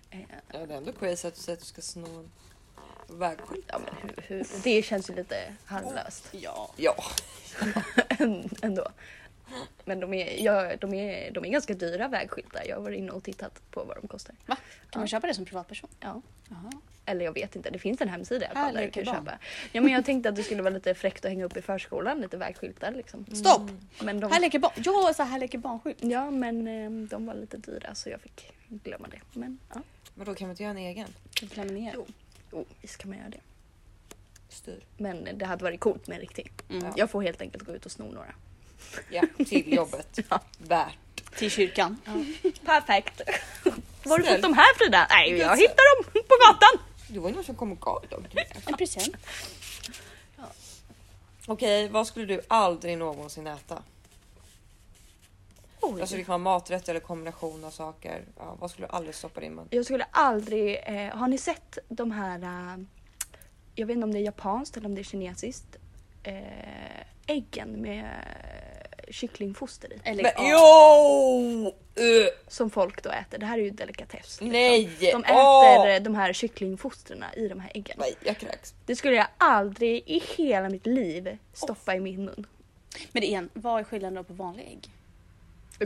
[SPEAKER 3] Eh,
[SPEAKER 1] Ja, det är ändå crazy att du säger att du ska sno en vägskylt.
[SPEAKER 3] ja, men hur, hur, det känns ju lite harmlöst
[SPEAKER 2] Ja.
[SPEAKER 1] Ja,
[SPEAKER 3] ändå. Men de är, ja, de, är, de är ganska dyra vägskyltar. Jag har varit inne och tittat på vad de kostar.
[SPEAKER 2] Va? Kan
[SPEAKER 3] Ja.
[SPEAKER 2] man köpa det som privatperson?
[SPEAKER 3] Ja.
[SPEAKER 2] Jaha.
[SPEAKER 3] Eller jag vet inte, det finns en hemsida i alla fall där du kan
[SPEAKER 2] Härlig
[SPEAKER 3] köpa. Ja, men jag tänkte att det skulle vara lite fräckt att hänga upp i förskolan, lite vägskyltar liksom.
[SPEAKER 2] Stopp!
[SPEAKER 3] Men de,
[SPEAKER 2] Här leker barn. Ja, så här leker barnskylt.
[SPEAKER 3] ja, men eh, de var lite dyra så jag fick glömma det. Men ja,
[SPEAKER 1] men då kan man inte göra en egen
[SPEAKER 2] laminera.
[SPEAKER 3] Jo. jo, visst kan man göra det.
[SPEAKER 1] styr?
[SPEAKER 3] Men det hade varit coolt med en riktig.
[SPEAKER 2] Mm.
[SPEAKER 3] Jag får helt enkelt gå ut och sno några.
[SPEAKER 1] Ja, till jobbet.
[SPEAKER 3] Ja.
[SPEAKER 1] Värt.
[SPEAKER 2] Till kyrkan.
[SPEAKER 3] Perfekt. Var har du fått de här Frida? Nej, jag hittade dem på gatan.
[SPEAKER 1] Det var någon som kom och gav dem till mig.
[SPEAKER 2] En present.
[SPEAKER 1] Okej, vad skulle du aldrig någonsin äta?
[SPEAKER 3] Oj.
[SPEAKER 1] Alltså det kan vara maträtt eller kombination av saker. Ja, vad skulle du aldrig stoppa din mun?
[SPEAKER 3] Jag skulle aldrig... Eh, har ni sett de här... Eh, jag vet inte om det är japanskt eller om det är kinesiskt. Eh, äggen med eh, kycklingfoster i.
[SPEAKER 2] Eller
[SPEAKER 1] Men,
[SPEAKER 2] ja.
[SPEAKER 1] jo! Uh,
[SPEAKER 3] Som folk då äter. Det här är ju delikatess. liksom.
[SPEAKER 1] nej!
[SPEAKER 3] De äter
[SPEAKER 1] Åh!
[SPEAKER 3] de här kycklingfostren i de här äggen.
[SPEAKER 1] Nej, jag kräks.
[SPEAKER 3] Det skulle jag aldrig i hela mitt liv stoppa i min mun.
[SPEAKER 2] Men det är en, vad är skillnaden då på vanlig ägg?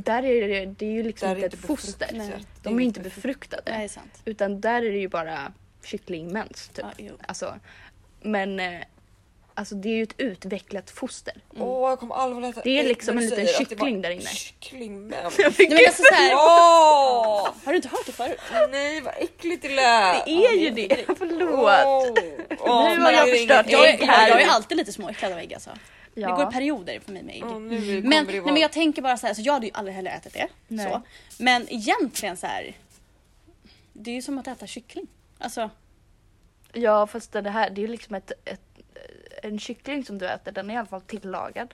[SPEAKER 3] Där är det, det är ju liksom
[SPEAKER 1] Där är
[SPEAKER 3] inte ett foster.
[SPEAKER 2] Nej.
[SPEAKER 3] De är ju inte
[SPEAKER 1] befrukt-
[SPEAKER 3] befruktade.
[SPEAKER 2] Nej.
[SPEAKER 3] Utan där är det ju bara kycklingmens typ.
[SPEAKER 2] Jo.
[SPEAKER 3] Alltså, men Alltså det är ju ett utvecklat foster.
[SPEAKER 1] Åh, jag kommer aldrig äta
[SPEAKER 3] Det är liksom en liten
[SPEAKER 1] att
[SPEAKER 3] kyckling där inne.
[SPEAKER 1] Kyckling med.
[SPEAKER 2] Nej, men alltså, så här,
[SPEAKER 1] Åh!
[SPEAKER 2] har du inte hört det förut?
[SPEAKER 1] Nej, vad äckligt det lät.
[SPEAKER 3] Det är ju
[SPEAKER 2] det.
[SPEAKER 3] Förlåt.
[SPEAKER 1] Åh,
[SPEAKER 3] Nu har jag
[SPEAKER 1] det är
[SPEAKER 3] förstört
[SPEAKER 2] Jag är,
[SPEAKER 1] ägg
[SPEAKER 2] jag,
[SPEAKER 1] här.
[SPEAKER 2] jag är alltid lite småäcklad av ägg alltså. Det går i
[SPEAKER 3] Ja.
[SPEAKER 2] perioder för mig med ägg.
[SPEAKER 1] Kommer
[SPEAKER 2] Men,
[SPEAKER 1] det
[SPEAKER 2] nej,
[SPEAKER 1] vara-
[SPEAKER 2] men jag tänker bara så här, så jag hade ju aldrig heller ätit det.
[SPEAKER 3] Nej.
[SPEAKER 2] Så. Men egentligen så här. Det är ju som att äta kyckling. Alltså,
[SPEAKER 3] ja fast det här det är ju liksom ett, ett, en kyckling som du äter, den är i alla fall tillagad.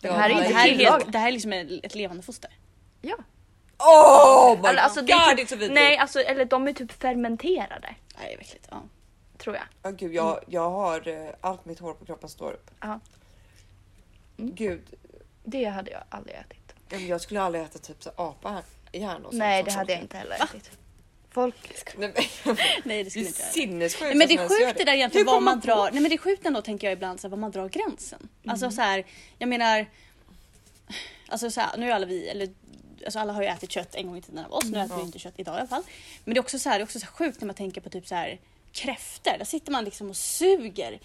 [SPEAKER 3] Den här är inte
[SPEAKER 2] det, här är
[SPEAKER 3] tillagad.
[SPEAKER 2] helt, det här är liksom ett levande foster.
[SPEAKER 3] Ja.
[SPEAKER 1] Oh my
[SPEAKER 3] Eller, alltså, det är
[SPEAKER 1] god,
[SPEAKER 3] typ-
[SPEAKER 1] det är så vidrigt.
[SPEAKER 3] Nej, alltså, eller de är typ fermenterade.
[SPEAKER 2] Nej, det är äckligt. Ja.
[SPEAKER 3] Tror jag.
[SPEAKER 1] Ja, gud, jag, jag har eh, allt mitt hår på kroppen står upp.
[SPEAKER 3] Ja.
[SPEAKER 1] Gud,
[SPEAKER 3] Det hade jag aldrig ätit.
[SPEAKER 1] jag skulle aldrig äta typ så apa järn och sånt
[SPEAKER 3] Nej,
[SPEAKER 1] som
[SPEAKER 3] det hade jag inte heller ätit. Folk...
[SPEAKER 1] Nej, men,
[SPEAKER 2] Nej, det
[SPEAKER 1] det
[SPEAKER 2] skulle
[SPEAKER 1] är
[SPEAKER 2] inte jag.
[SPEAKER 1] sinnessjukt.
[SPEAKER 2] Nej, men det är sjukt det där egentligen var man drar. Nej men det är sjukt ändå tänker jag ibland så här, var man drar gränsen. Alltså så här, jag menar. Alltså så här, nu är alla vi, eller alltså alla har ju ätit kött en gång i tiden av oss. Nu äter vi
[SPEAKER 1] Ja.
[SPEAKER 2] inte kött idag i alla fall. Men det är också så här, det är också så här sjukt när man tänker på typ så här kräftor. Där sitter man liksom och suger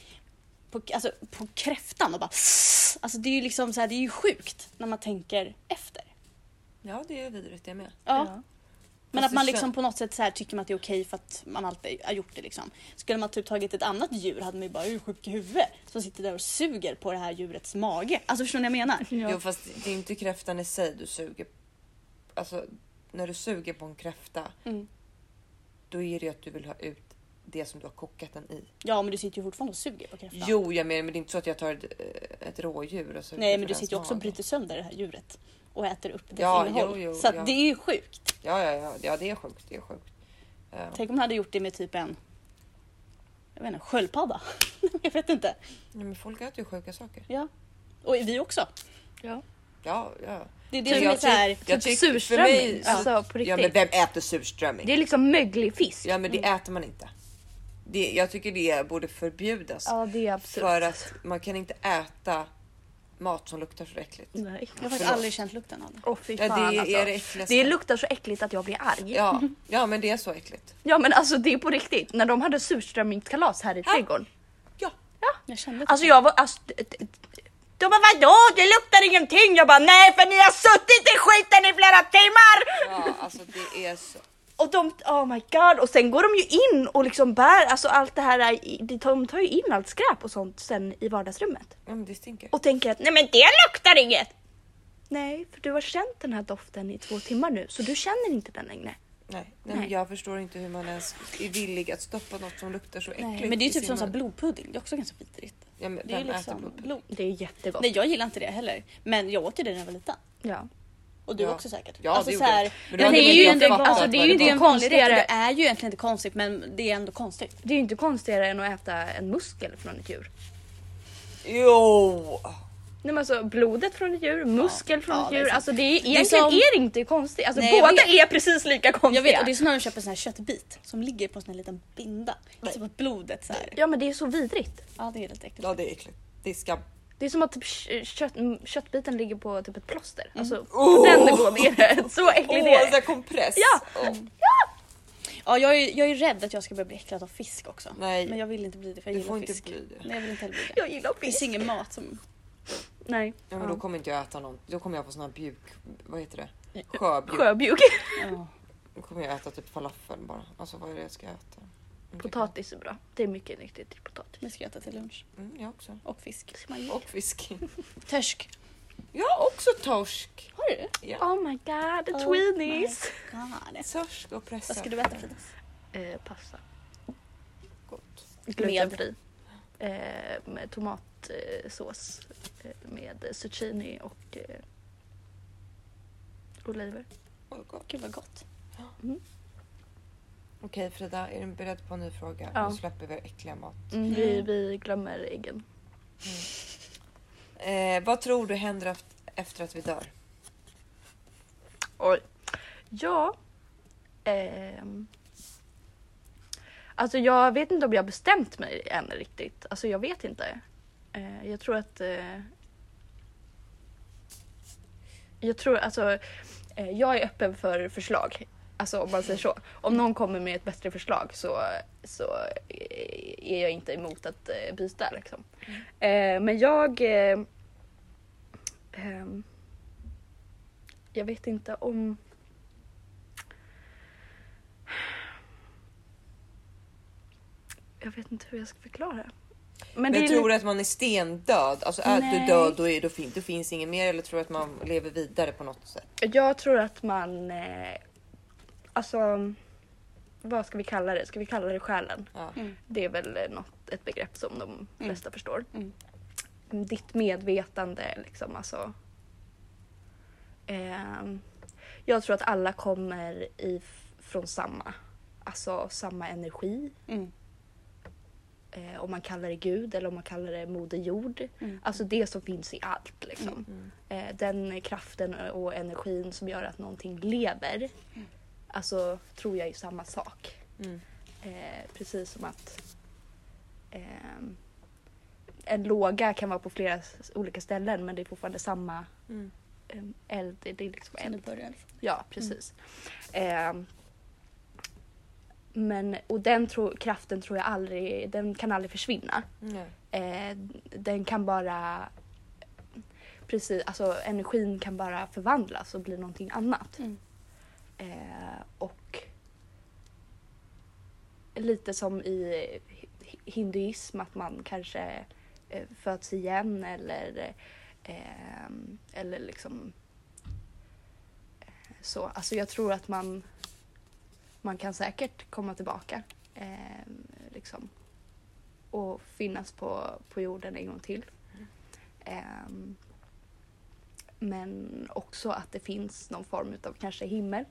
[SPEAKER 2] på, alltså, på kräftan och bara Alltså det är ju liksom så här, det är ju sjukt när man tänker efter.
[SPEAKER 1] Ja, det är vidrigt det med.
[SPEAKER 2] Ja. Men
[SPEAKER 1] Fast
[SPEAKER 2] att man liksom på något sätt så här tycker man att det är okej för att man alltid har gjort det liksom. Skulle man typ tagit ett annat djur hade man ju bara är sjuk i huvudet? Som sitter där och suger på det här djurets mage. Alltså förstår ni vad jag menar?
[SPEAKER 3] Ja.
[SPEAKER 1] Jo, fast det är inte kräftan i sig du suger. Alltså, när du suger på en kräfta,
[SPEAKER 2] Mm.
[SPEAKER 1] då är det ju att du vill ha ut det som du har kokat den i.
[SPEAKER 2] Ja men du sitter ju fortfarande och suger på kräftan.
[SPEAKER 1] Jo, jag menar, men det är inte så att jag tar ett, eh, ett rådjur och suger
[SPEAKER 2] Nej men du sitter ju också och bryter sönder det här djuret. Och äter upp dess
[SPEAKER 1] Ja,
[SPEAKER 2] innehåll.
[SPEAKER 1] jo, jo,
[SPEAKER 2] så att
[SPEAKER 1] ja.
[SPEAKER 2] det är ju sjukt.
[SPEAKER 1] Ja, ja, ja, ja, det är sjukt. Det är sjukt. Eh,
[SPEAKER 2] Tänk om man hade gjort det med typ en jag vet inte, sköldpadda. jag vet inte.
[SPEAKER 1] nej, men folk äter ju sjuka saker.
[SPEAKER 2] Ja. Och vi också.
[SPEAKER 3] Ja.
[SPEAKER 1] Ja, ja.
[SPEAKER 2] Det är det
[SPEAKER 1] Så
[SPEAKER 2] som
[SPEAKER 1] jag
[SPEAKER 2] är så här.
[SPEAKER 1] Jag
[SPEAKER 3] Typ surströmming.
[SPEAKER 1] mig så-
[SPEAKER 3] Alltså på
[SPEAKER 1] Ja, men vem äter surströmming?
[SPEAKER 3] Det är liksom möglig fisk.
[SPEAKER 1] Ja, men det äter man inte. Det, jag tycker det borde förbjudas.
[SPEAKER 3] Ja, det är absurt.
[SPEAKER 1] För att man kan inte äta mat som luktar så äckligt.
[SPEAKER 3] Nej.
[SPEAKER 2] Jag har faktiskt aldrig känt lukten av det.
[SPEAKER 3] Åh fy
[SPEAKER 1] Ja,
[SPEAKER 3] fan
[SPEAKER 1] det
[SPEAKER 3] alltså.
[SPEAKER 1] är det äckligaste.
[SPEAKER 3] Det luktar så äckligt att jag blir arg.
[SPEAKER 1] Ja, ja, men det är så äckligt.
[SPEAKER 3] Ja men alltså det är på riktigt. När de hade surströmmingskalas här i trädgården.
[SPEAKER 1] Ja,
[SPEAKER 2] Jag kände
[SPEAKER 3] Alltså jag var... Alltså, de bara vadå? Det luktar ingenting. Jag bara nej för ni har suttit i skiten i flera timmar!
[SPEAKER 1] ja alltså det är så.
[SPEAKER 3] Och de, oh my god. Och sen går de ju in och liksom bär, alltså allt det här, är- de tar- ju in allt skräp och sånt sen i vardagsrummet.
[SPEAKER 1] Ja, men det stinker.
[SPEAKER 3] Och tänker att nej men det luktar inget! Nej, för du har känt den här doften i två timmar nu så du känner inte den längre.
[SPEAKER 1] Nej, nej,
[SPEAKER 3] Nej.
[SPEAKER 1] jag förstår inte hur man ens är villig att stoppa något som luktar så äckligt.
[SPEAKER 2] Nej, men det är
[SPEAKER 1] i
[SPEAKER 2] typ som
[SPEAKER 1] mun.
[SPEAKER 2] blodpudding. Det är också ganska vidrigt.
[SPEAKER 1] Ja, men
[SPEAKER 2] Det är ju liksom blod.
[SPEAKER 3] Det är jättegott.
[SPEAKER 2] Nej jag gillar inte det heller. Men jag åt ju det när jag var liten.
[SPEAKER 3] Ja.
[SPEAKER 2] Och du
[SPEAKER 1] Ja.
[SPEAKER 2] också säkert.
[SPEAKER 1] Ja,
[SPEAKER 2] alltså,
[SPEAKER 1] det
[SPEAKER 2] så här.
[SPEAKER 1] Men
[SPEAKER 2] ja,
[SPEAKER 1] då
[SPEAKER 2] det är ju
[SPEAKER 1] inte
[SPEAKER 2] inte, alltså, det
[SPEAKER 1] det
[SPEAKER 2] är ju det en
[SPEAKER 3] Konstigare.
[SPEAKER 2] Det är ju egentligen inte konstigt men det är ändå konstigt.
[SPEAKER 3] Det är ju inte konstigare än att äta en muskel från ett djur.
[SPEAKER 1] Jo!
[SPEAKER 3] Nej men alltså blodet från ett djur, muskel från
[SPEAKER 2] Ja,
[SPEAKER 3] ett
[SPEAKER 2] det är
[SPEAKER 3] djur. alltså det är,
[SPEAKER 2] är
[SPEAKER 3] egentligen
[SPEAKER 2] som-
[SPEAKER 3] är det inte konstigt. Alltså
[SPEAKER 2] Nej,
[SPEAKER 3] båda är precis lika konstiga.
[SPEAKER 2] Jag vet och det är som när de köper en sån här köttbit som ligger på en sån här liten binda. Typ att blodet så här.
[SPEAKER 3] Ja men det är så vidrigt.
[SPEAKER 2] Ja det är lite äckligt.
[SPEAKER 1] Ja, det är äckligt. Det är skam.
[SPEAKER 3] Det är som att typ kö- kött, mm, köttbiten ligger på typ ett plåster. Alltså på
[SPEAKER 1] Oh!
[SPEAKER 3] den nivån är det. Så äckligt
[SPEAKER 1] Åh,
[SPEAKER 3] är det.
[SPEAKER 1] kompress!
[SPEAKER 3] Ja.
[SPEAKER 1] Åh.
[SPEAKER 2] Ja jag är, jag är rädd att jag ska börja bli äcklad av fisk också.
[SPEAKER 1] Nej.
[SPEAKER 2] Men jag vill inte bli det för jag
[SPEAKER 1] Du
[SPEAKER 2] gillar
[SPEAKER 1] får inte
[SPEAKER 2] fisk.
[SPEAKER 1] bli det.
[SPEAKER 2] Nej jag vill inte heller bli det.
[SPEAKER 3] Jag gillar
[SPEAKER 2] Det finns
[SPEAKER 3] fisk.
[SPEAKER 2] ingen mat som...
[SPEAKER 3] Nej.
[SPEAKER 1] Ja, men då kommer inte jag äta någon. Då kommer jag på sån här bjuk... Vad heter det? Sjöbjuk.
[SPEAKER 3] Sjöbjuk.
[SPEAKER 2] Ja.
[SPEAKER 1] Då kommer jag äta typ falafel bara. Alltså vad är det jag ska äta? Mm,
[SPEAKER 3] Potatis är bra. Det är mycket nyttigt till potatis.
[SPEAKER 2] Det ska jag äta till lunch.
[SPEAKER 1] Mm, jag också.
[SPEAKER 2] Och fisk.
[SPEAKER 1] Och fisk.
[SPEAKER 2] Törsk.
[SPEAKER 1] Jag har också torsk.
[SPEAKER 2] Har du?
[SPEAKER 1] Ja.
[SPEAKER 3] Oh my god, the
[SPEAKER 2] Oh
[SPEAKER 3] tweenies.
[SPEAKER 2] God.
[SPEAKER 1] Torsk och pressad.
[SPEAKER 2] Vad ska du äta Fridas?
[SPEAKER 3] Eh, pasta.
[SPEAKER 1] Gott.
[SPEAKER 3] Glutenfri. Eh, med tomatsås. Eh, med zucchini och eh, oliver.
[SPEAKER 1] Gott.
[SPEAKER 2] Gud vad gott.
[SPEAKER 1] Okej Frida, är du beredd på en ny fråga?
[SPEAKER 3] Ja.
[SPEAKER 1] Nu släpper vi äckliga mat.
[SPEAKER 3] Mm, vi, vi glömmer äggen.
[SPEAKER 1] Eh, vad tror du händer eft- efter att vi dör?
[SPEAKER 3] Oj. Ja. Ehm. Alltså jag vet inte om jag har bestämt mig än riktigt. Alltså jag vet inte. Eh, jag tror att... Eh, jag tror alltså... Eh, jag är öppen för förslag. Alltså om man säger så. Om någon kommer med ett bättre förslag så, så är jag inte emot att eh, byta liksom. Eh, men jag... Eh, ehm, jag vet inte om... Jag vet inte hur jag ska förklara. Men,
[SPEAKER 1] Men tror du att man är stendöd? Alltså är
[SPEAKER 3] Nej.
[SPEAKER 1] du död då, är, då, fin- då finns inget mer eller tror du att man lever vidare på något sätt?
[SPEAKER 3] Jag tror att man... Eh, alltså... Vad ska vi kalla det? Ska vi kalla det själen?
[SPEAKER 1] Ja.
[SPEAKER 2] Mm.
[SPEAKER 3] Det är väl eh, något, ett begrepp som de flesta förstår.
[SPEAKER 2] Mm.
[SPEAKER 3] Ditt medvetande liksom alltså. ehm, jag tror att alla kommer i, från samma, alltså samma energi.
[SPEAKER 2] Mm.
[SPEAKER 3] Eh, om man kallar det Gud eller om man kallar det Moder Jord.
[SPEAKER 2] Mm.
[SPEAKER 3] Alltså det som finns i allt liksom.
[SPEAKER 1] Mm.
[SPEAKER 3] Eh, den kraften och energin som gör att någonting lever. Alltså tror jag är samma sak.
[SPEAKER 1] Mm.
[SPEAKER 3] Eh, precis som att ehm, en låga kan vara på flera olika ställen men det är fortfarande samma
[SPEAKER 1] Mm.
[SPEAKER 3] em, eld. Det är liksom eld.
[SPEAKER 2] börjar.
[SPEAKER 3] Ja, precis. Ehm, men, och den tro, kraften tror jag aldrig, den kan aldrig försvinna. Eh, den kan bara, precis, alltså energin kan bara förvandlas och bli någonting annat.
[SPEAKER 2] Mm.
[SPEAKER 3] Eh, och lite som i hi- hinduism att man kanske eh, föds igen eller eh, eller liksom eh, så. Alltså jag tror att man man kan säkert komma tillbaka eh, liksom och finnas på, på jorden en gång till. Ehm, men också att det finns någon form av kanske himmel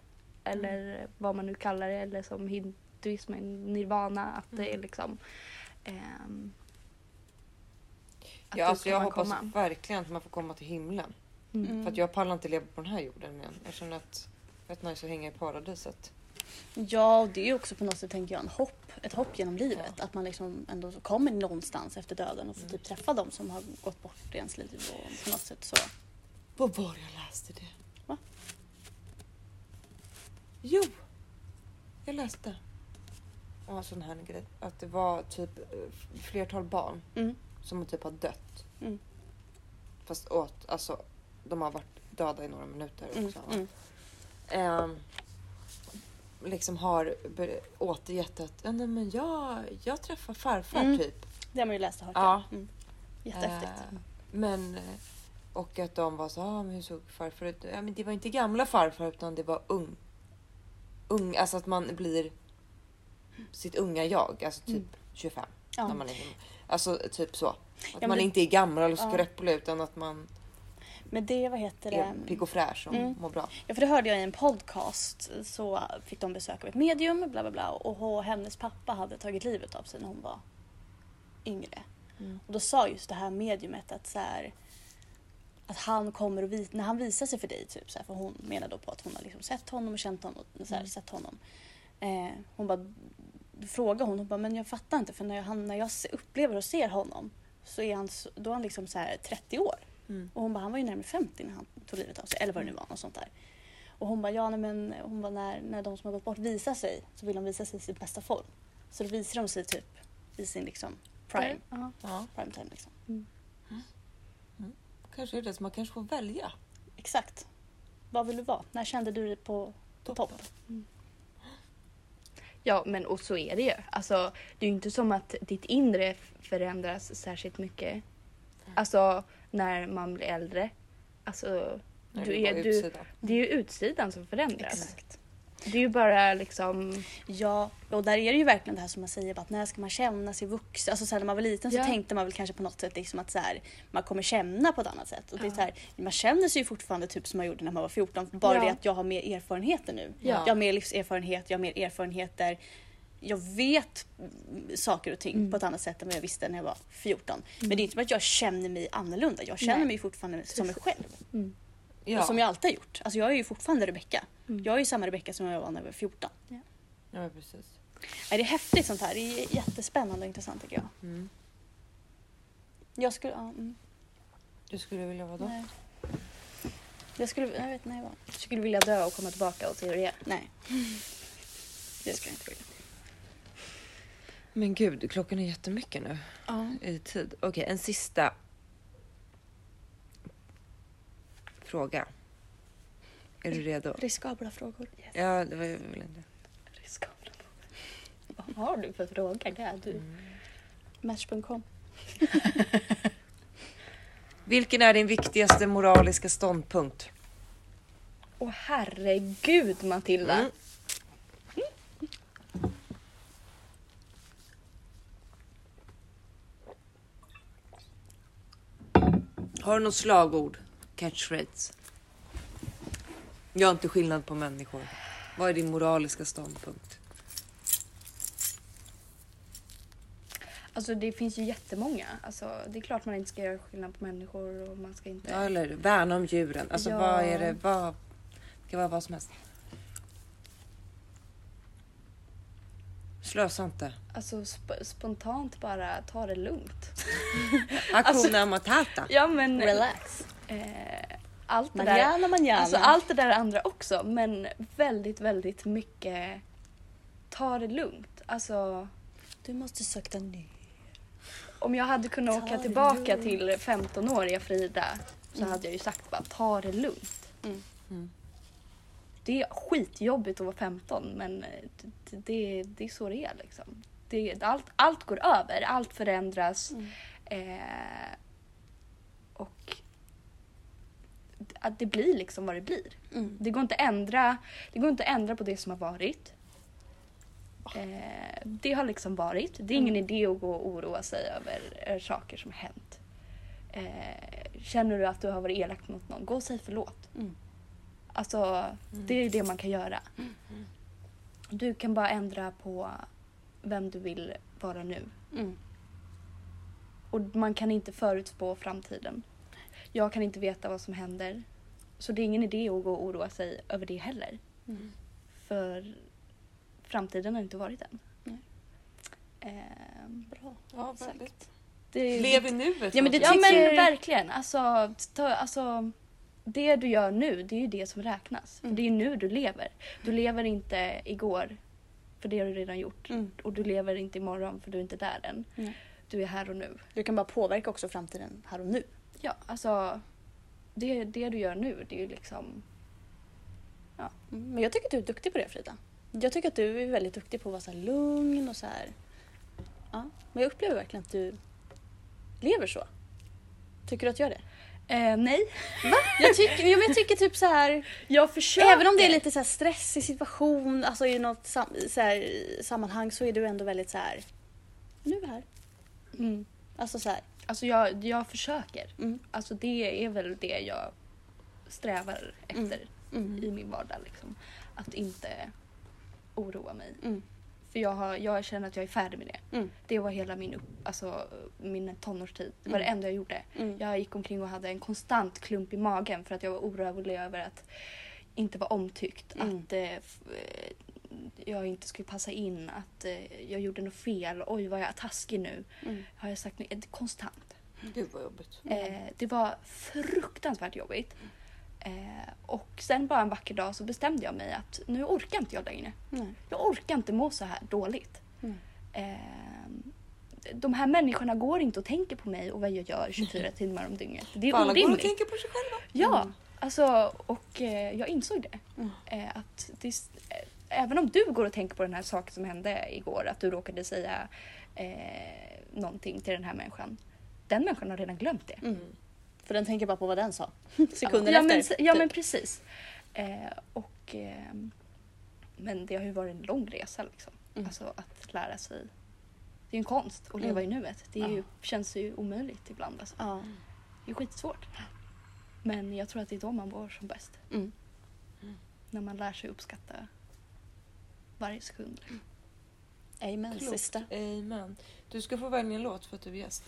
[SPEAKER 3] eller vad man nu kallar det eller som hinduismen nirvana att det är liksom ehm,
[SPEAKER 1] Ja, alltså jag hoppas
[SPEAKER 3] komma.
[SPEAKER 1] verkligen att man får komma till himlen.
[SPEAKER 3] Mm.
[SPEAKER 1] För att jag pallar inte leva på den här jorden igen. Jag känner att det är rätt nice att hänga i paradiset.
[SPEAKER 2] Ja, och det är ju också på något sätt tänker jag en hopp, ett hopp genom livet. Att man liksom ändå kommer någonstans efter döden och får typ träffa dem som har gått bort i ens liv och på något sätt så.
[SPEAKER 1] Vad var jag läste det? Jo, jag läste. Ja, sån här grej. Att det var typ eh, flertal barn
[SPEAKER 2] Mm.
[SPEAKER 1] som typ har dött.
[SPEAKER 2] Mm.
[SPEAKER 1] Fast åt, alltså de har varit döda i några minuter
[SPEAKER 2] Mm.
[SPEAKER 1] också.
[SPEAKER 2] Mm.
[SPEAKER 1] Ehm, liksom har återgett att ja, nej, men jag, jag träffar farfar
[SPEAKER 2] Mm.
[SPEAKER 1] typ.
[SPEAKER 2] Det har man ju läst och hört.
[SPEAKER 1] Ja.
[SPEAKER 2] Mm. Jättehäftigt.
[SPEAKER 1] Eh, men eh, och att de var så, ah, men hur såg farfar ut? Ja, men det var inte gamla farfar utan det var ung. Ung, alltså att man blir sitt unga jag, alltså typ 25.
[SPEAKER 2] Ja.
[SPEAKER 1] När man är, alltså typ så. Att
[SPEAKER 2] men
[SPEAKER 1] man
[SPEAKER 2] det-
[SPEAKER 1] inte är gammal och
[SPEAKER 2] Ja.
[SPEAKER 1] skröplig utan att man
[SPEAKER 2] Men det, vad heter det?
[SPEAKER 1] är pigg och fräsch och
[SPEAKER 2] Mm.
[SPEAKER 1] mår bra.
[SPEAKER 2] Ja, för det hörde jag i en podcast. Så fick de besök av ett medium, bla bla bla. Och hennes pappa hade tagit livet av sig när hon var yngre.
[SPEAKER 1] Mm.
[SPEAKER 2] Och då sa just det här mediumet att så här, att han kommer och vis- när han visar sig för dig, typ, så här, för hon menar då på att hon har liksom sett honom och känt honom. Så här,
[SPEAKER 1] Mm.
[SPEAKER 2] sett honom. Eh, hon bara, frågar hon, hon bara, men jag fattar inte för när jag, han, när jag upplever och ser honom så är han, då är han liksom så här 30 år.
[SPEAKER 1] Mm.
[SPEAKER 2] Och hon bara, han var ju närmare 50 när han tog livet av sig. Eller vad det nu var, något sånt där. Och hon bara, ja nej, men hon bara, när, när de som har gått bort visar sig så vill de visa sig i sin bästa form. Så då visar de sig typ i sin liksom prime, prime time liksom.
[SPEAKER 1] Kanske är det så man kanske får välja.
[SPEAKER 2] Exakt. Vad vill du vara? När kände du dig på, på topp?
[SPEAKER 3] Ja, men och så är det ju. Alltså, det är ju inte som att ditt inre förändras särskilt mycket. Alltså, när man blir äldre. Alltså, du
[SPEAKER 1] är
[SPEAKER 3] du, det är ju utsidan som förändras.
[SPEAKER 2] Exakt.
[SPEAKER 3] Det är ju bara liksom...
[SPEAKER 2] Ja, och där är det ju verkligen det här som man säger, att när ska man känna sig vuxen? Alltså så här, när man var liten så
[SPEAKER 3] Ja.
[SPEAKER 2] tänkte man väl kanske på något sätt liksom att så här, man kommer känna på ett annat sätt. Och det är så här, man känner sig ju fortfarande typ som man gjorde när man var 14, bara
[SPEAKER 3] Ja.
[SPEAKER 2] det att jag har mer erfarenheter nu.
[SPEAKER 3] Ja.
[SPEAKER 2] Jag har mer livserfarenhet, jag har mer erfarenheter. Jag vet mm, saker och ting
[SPEAKER 3] Mm.
[SPEAKER 2] på ett annat sätt än vad jag visste när jag var 14. Men det är inte som att jag känner mig annorlunda. Jag känner
[SPEAKER 3] Nej.
[SPEAKER 2] mig fortfarande som mig själv.
[SPEAKER 3] Mm.
[SPEAKER 1] Ja.
[SPEAKER 2] Och som jag alltid har gjort. Alltså jag är ju fortfarande Rebecka.
[SPEAKER 3] Mm.
[SPEAKER 2] Jag är ju samma Rebecka som jag var när jag var 14.
[SPEAKER 1] ja, men precis.
[SPEAKER 2] Nej, det är häftigt sånt här. Det är jättespännande och intressant tycker jag.
[SPEAKER 1] Mm.
[SPEAKER 2] Jag skulle... Ja, mm,
[SPEAKER 1] Du skulle vilja vara då?
[SPEAKER 2] nej. Jag skulle, jag vet inte vad.
[SPEAKER 3] Skulle vilja dö och komma tillbaka och se hur det är.
[SPEAKER 2] Nej. Det ska jag inte vilja.
[SPEAKER 1] Men gud, klockan är jättemycket nu
[SPEAKER 2] Ja.
[SPEAKER 1] i tid. Okej, en sista fråga. Är du redo?
[SPEAKER 2] Riskabla frågor.
[SPEAKER 1] Ja, det var väl inte.
[SPEAKER 3] Riskabla Vad har du för fråga? Där, du?
[SPEAKER 2] Match.com.
[SPEAKER 1] Vilken är din viktigaste moraliska ståndpunkt?
[SPEAKER 3] Åh herregud Matilda.
[SPEAKER 1] Mm. Har du något slagord? Catchphrase? Gör inte skillnad på människor. Vad är din moraliska ståndpunkt?
[SPEAKER 3] Alltså det finns ju jättemånga. Alltså, det är klart man inte ska göra skillnad på människor och man ska inte...
[SPEAKER 1] Ja, eller värna om djuren. Alltså
[SPEAKER 3] Ja.
[SPEAKER 1] vad är det? Vad... Det kan vara vad som helst. Slösa inte.
[SPEAKER 3] Alltså sp- spontant bara ta det lugnt.
[SPEAKER 1] Hakuna Matata.
[SPEAKER 3] Ja men...
[SPEAKER 2] Relax.
[SPEAKER 3] Eh, allt det där...
[SPEAKER 2] Manjana, manjana.
[SPEAKER 3] Alltså allt det där andra också men väldigt väldigt mycket ta det lugnt. Alltså
[SPEAKER 2] Du måste sakta ner.
[SPEAKER 3] om jag hade kunnat
[SPEAKER 2] Ta
[SPEAKER 3] åka tillbaka
[SPEAKER 2] lugnt.
[SPEAKER 3] till 15-åriga Frida så
[SPEAKER 2] Mm.
[SPEAKER 3] hade jag ju sagt bara ta det lugnt.
[SPEAKER 2] Mm.
[SPEAKER 1] Mm.
[SPEAKER 3] Det är skitjobbigt att vara 15 men eh, det, det, det är så det är liksom. Det, allt, allt går över, allt förändras.
[SPEAKER 2] Mm.
[SPEAKER 3] Eh, och att det blir liksom vad det blir.
[SPEAKER 2] Mm.
[SPEAKER 3] Det går inte ändra, det går inte att ändra på det som har varit. Eh, det har liksom varit. Det är ingen idé att gå och oroa sig över eh, saker som har hänt. Eh, känner du att du har varit elak mot någon, gå och säg förlåt.
[SPEAKER 2] Mm.
[SPEAKER 3] Alltså, det är det man kan göra. Du kan bara ändra på vem du vill vara nu.
[SPEAKER 2] Mm.
[SPEAKER 3] Och man kan inte förutspå framtiden. Jag kan inte veta vad som händer. Så det är ingen idé att gå och oroa sig över det heller.
[SPEAKER 2] Mm.
[SPEAKER 3] För framtiden har inte varit än.
[SPEAKER 2] Nej.
[SPEAKER 3] Ehm,
[SPEAKER 2] Bra.
[SPEAKER 1] Ja,
[SPEAKER 2] väldigt.
[SPEAKER 3] det,
[SPEAKER 1] Lev i nuet.
[SPEAKER 2] Ja, men det
[SPEAKER 3] Ja
[SPEAKER 2] tycker-
[SPEAKER 3] men verkligen. Alltså, ta, alltså, det du gör nu, det är ju det som räknas. För
[SPEAKER 2] Mm.
[SPEAKER 3] det är ju nu du lever. Du lever inte igår, för det har du redan gjort.
[SPEAKER 2] Mm.
[SPEAKER 3] Och du lever inte imorgon, för du är inte där än.
[SPEAKER 2] Nej.
[SPEAKER 3] Du är här och nu.
[SPEAKER 2] Du kan bara påverka också framtiden här och nu.
[SPEAKER 3] Ja, alltså. Det, det du gör nu, det är ju liksom...
[SPEAKER 2] Mm. Men jag tycker att du är duktig på det Frida. Jag tycker att du är väldigt duktig på att vara så lugn och så här. Ja. Men jag upplever verkligen att du lever så. Tycker du att jag gör det?
[SPEAKER 3] Eh, nej.
[SPEAKER 2] Jag tycker, ja, men jag tycker typ så här.
[SPEAKER 3] Jag försöker.
[SPEAKER 2] Även om det är lite så här stressig situation, alltså i något sam, så här, sammanhang så är du ändå väldigt så här. Nu är vi här.
[SPEAKER 3] Mm.
[SPEAKER 2] Alltså så här.
[SPEAKER 3] Alltså jag, jag försöker.
[SPEAKER 2] Mm.
[SPEAKER 3] Alltså det är väl det jag strävar efter
[SPEAKER 2] Mm.
[SPEAKER 3] i min vardag. Liksom. Att inte oroa mig.
[SPEAKER 2] Mm.
[SPEAKER 3] För jag, har, jag känner att jag är färdig med det.
[SPEAKER 2] Mm.
[SPEAKER 3] Det var hela min, upp, alltså, min tonårstid. Det var
[SPEAKER 2] Mm.
[SPEAKER 3] det enda jag gjorde.
[SPEAKER 2] Mm.
[SPEAKER 3] Jag gick omkring och hade en konstant klump i magen för att jag var orolig över att inte vara omtyckt.
[SPEAKER 2] Mm.
[SPEAKER 3] Att eh, eh, jag inte skulle passa in. Att eh, jag gjorde något fel. Oj, var jag taskig nu?
[SPEAKER 2] Mm.
[SPEAKER 3] Har jag sagt något? Konstant.
[SPEAKER 1] Gud vad jobbigt.
[SPEAKER 3] Eh, det var fruktansvärt jobbigt. Eh, och sen bara en vacker dag så bestämde jag mig att nu orkar inte jag längre.
[SPEAKER 2] Nej.
[SPEAKER 3] Jag orkar inte må så här dåligt.
[SPEAKER 2] Mm.
[SPEAKER 3] Eh, de här människorna går inte och tänker på mig och vad jag gör 24 timmar om dygnet. Det är
[SPEAKER 1] Alla går och
[SPEAKER 3] orimligt.
[SPEAKER 1] tänker på sig själva.
[SPEAKER 3] Ja,
[SPEAKER 2] Mm.
[SPEAKER 3] alltså och eh, jag insåg det.
[SPEAKER 2] Mm.
[SPEAKER 3] Eh, att det är- eh, även om du går och tänker på den här saken som hände igår, att du råkade säga eh, någonting till den här människan. Den människan har redan glömt det.
[SPEAKER 2] Mm. För den tänker bara på vad den sa. Sekunden
[SPEAKER 3] ja,
[SPEAKER 2] efter.
[SPEAKER 3] Men, ja
[SPEAKER 2] typ.
[SPEAKER 3] men precis. Eh, och, eh, men det har ju varit en lång resa liksom.
[SPEAKER 2] Mm.
[SPEAKER 3] Alltså att lära sig. Det är ju en konst att leva i nuet. Det ju,
[SPEAKER 2] Ja.
[SPEAKER 3] känns ju omöjligt ibland. Alltså.
[SPEAKER 2] Ja.
[SPEAKER 3] Det är skitsvårt. Men jag tror att det är då man mår som bäst.
[SPEAKER 2] Mm.
[SPEAKER 3] När man lär sig uppskatta varje sekund.
[SPEAKER 2] Amen,
[SPEAKER 1] Klokt.
[SPEAKER 2] sista.
[SPEAKER 1] Amen. Du ska få välja en låt för att du är gäst.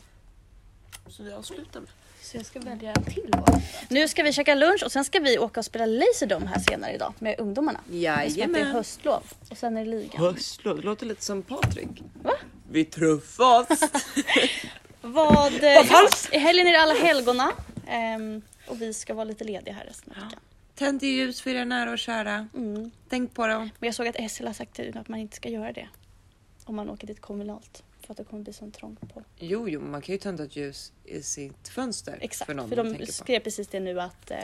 [SPEAKER 1] Så vi avslutar med.
[SPEAKER 3] Så jag ska välja en till låt.
[SPEAKER 2] Nu ska vi käka lunch och sen ska vi åka och spela Laserdome här senare idag med ungdomarna. Att det är
[SPEAKER 1] Jajamän.
[SPEAKER 2] höstlov. Och sen är det ligan.
[SPEAKER 1] Höstlov. Det låter lite som Patrik.
[SPEAKER 2] Va?
[SPEAKER 1] Vi träffas.
[SPEAKER 2] Vad... eh, I helgen är det alla helgona. Ehm, Och vi ska vara lite lediga här resten av veckan.
[SPEAKER 1] Tänd ljus för era nära och kära.
[SPEAKER 2] Mm.
[SPEAKER 1] Tänk på dem.
[SPEAKER 2] Men jag såg att Essel har sagt att man inte ska göra det. Om man åker dit kommunalt. För att det kommer bli sån trångt på.
[SPEAKER 1] Jo, jo, man kan ju tända ett ljus i sitt fönster.
[SPEAKER 2] Exakt,
[SPEAKER 1] för någon
[SPEAKER 2] för de skrev precis det nu att eh,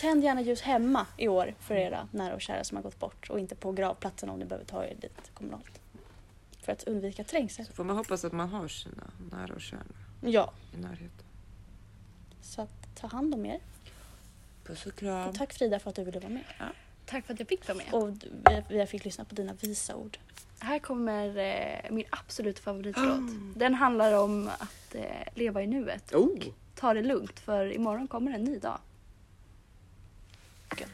[SPEAKER 2] tänd gärna ljus hemma i år för era nära och kära som har gått bort och inte på gravplatsen om ni behöver ta er dit kommunalt. För att undvika trängsel.
[SPEAKER 1] Så får man hoppas att man har sina nära och kära
[SPEAKER 2] Ja,
[SPEAKER 1] i närheten.
[SPEAKER 2] så att ta hand om er.
[SPEAKER 1] Puss och kram.
[SPEAKER 2] Och tack Frida för att du ville vara med.
[SPEAKER 3] Tack för att jag fick vara med.
[SPEAKER 2] Och vi, vi fick lyssna på dina visa ord.
[SPEAKER 3] Här kommer eh, min absolut favoritlåt.
[SPEAKER 1] Ah.
[SPEAKER 3] Den handlar om att eh, leva i nuet.
[SPEAKER 1] Oh.
[SPEAKER 3] Ta det lugnt för imorgon kommer en ny dag.
[SPEAKER 2] Gött.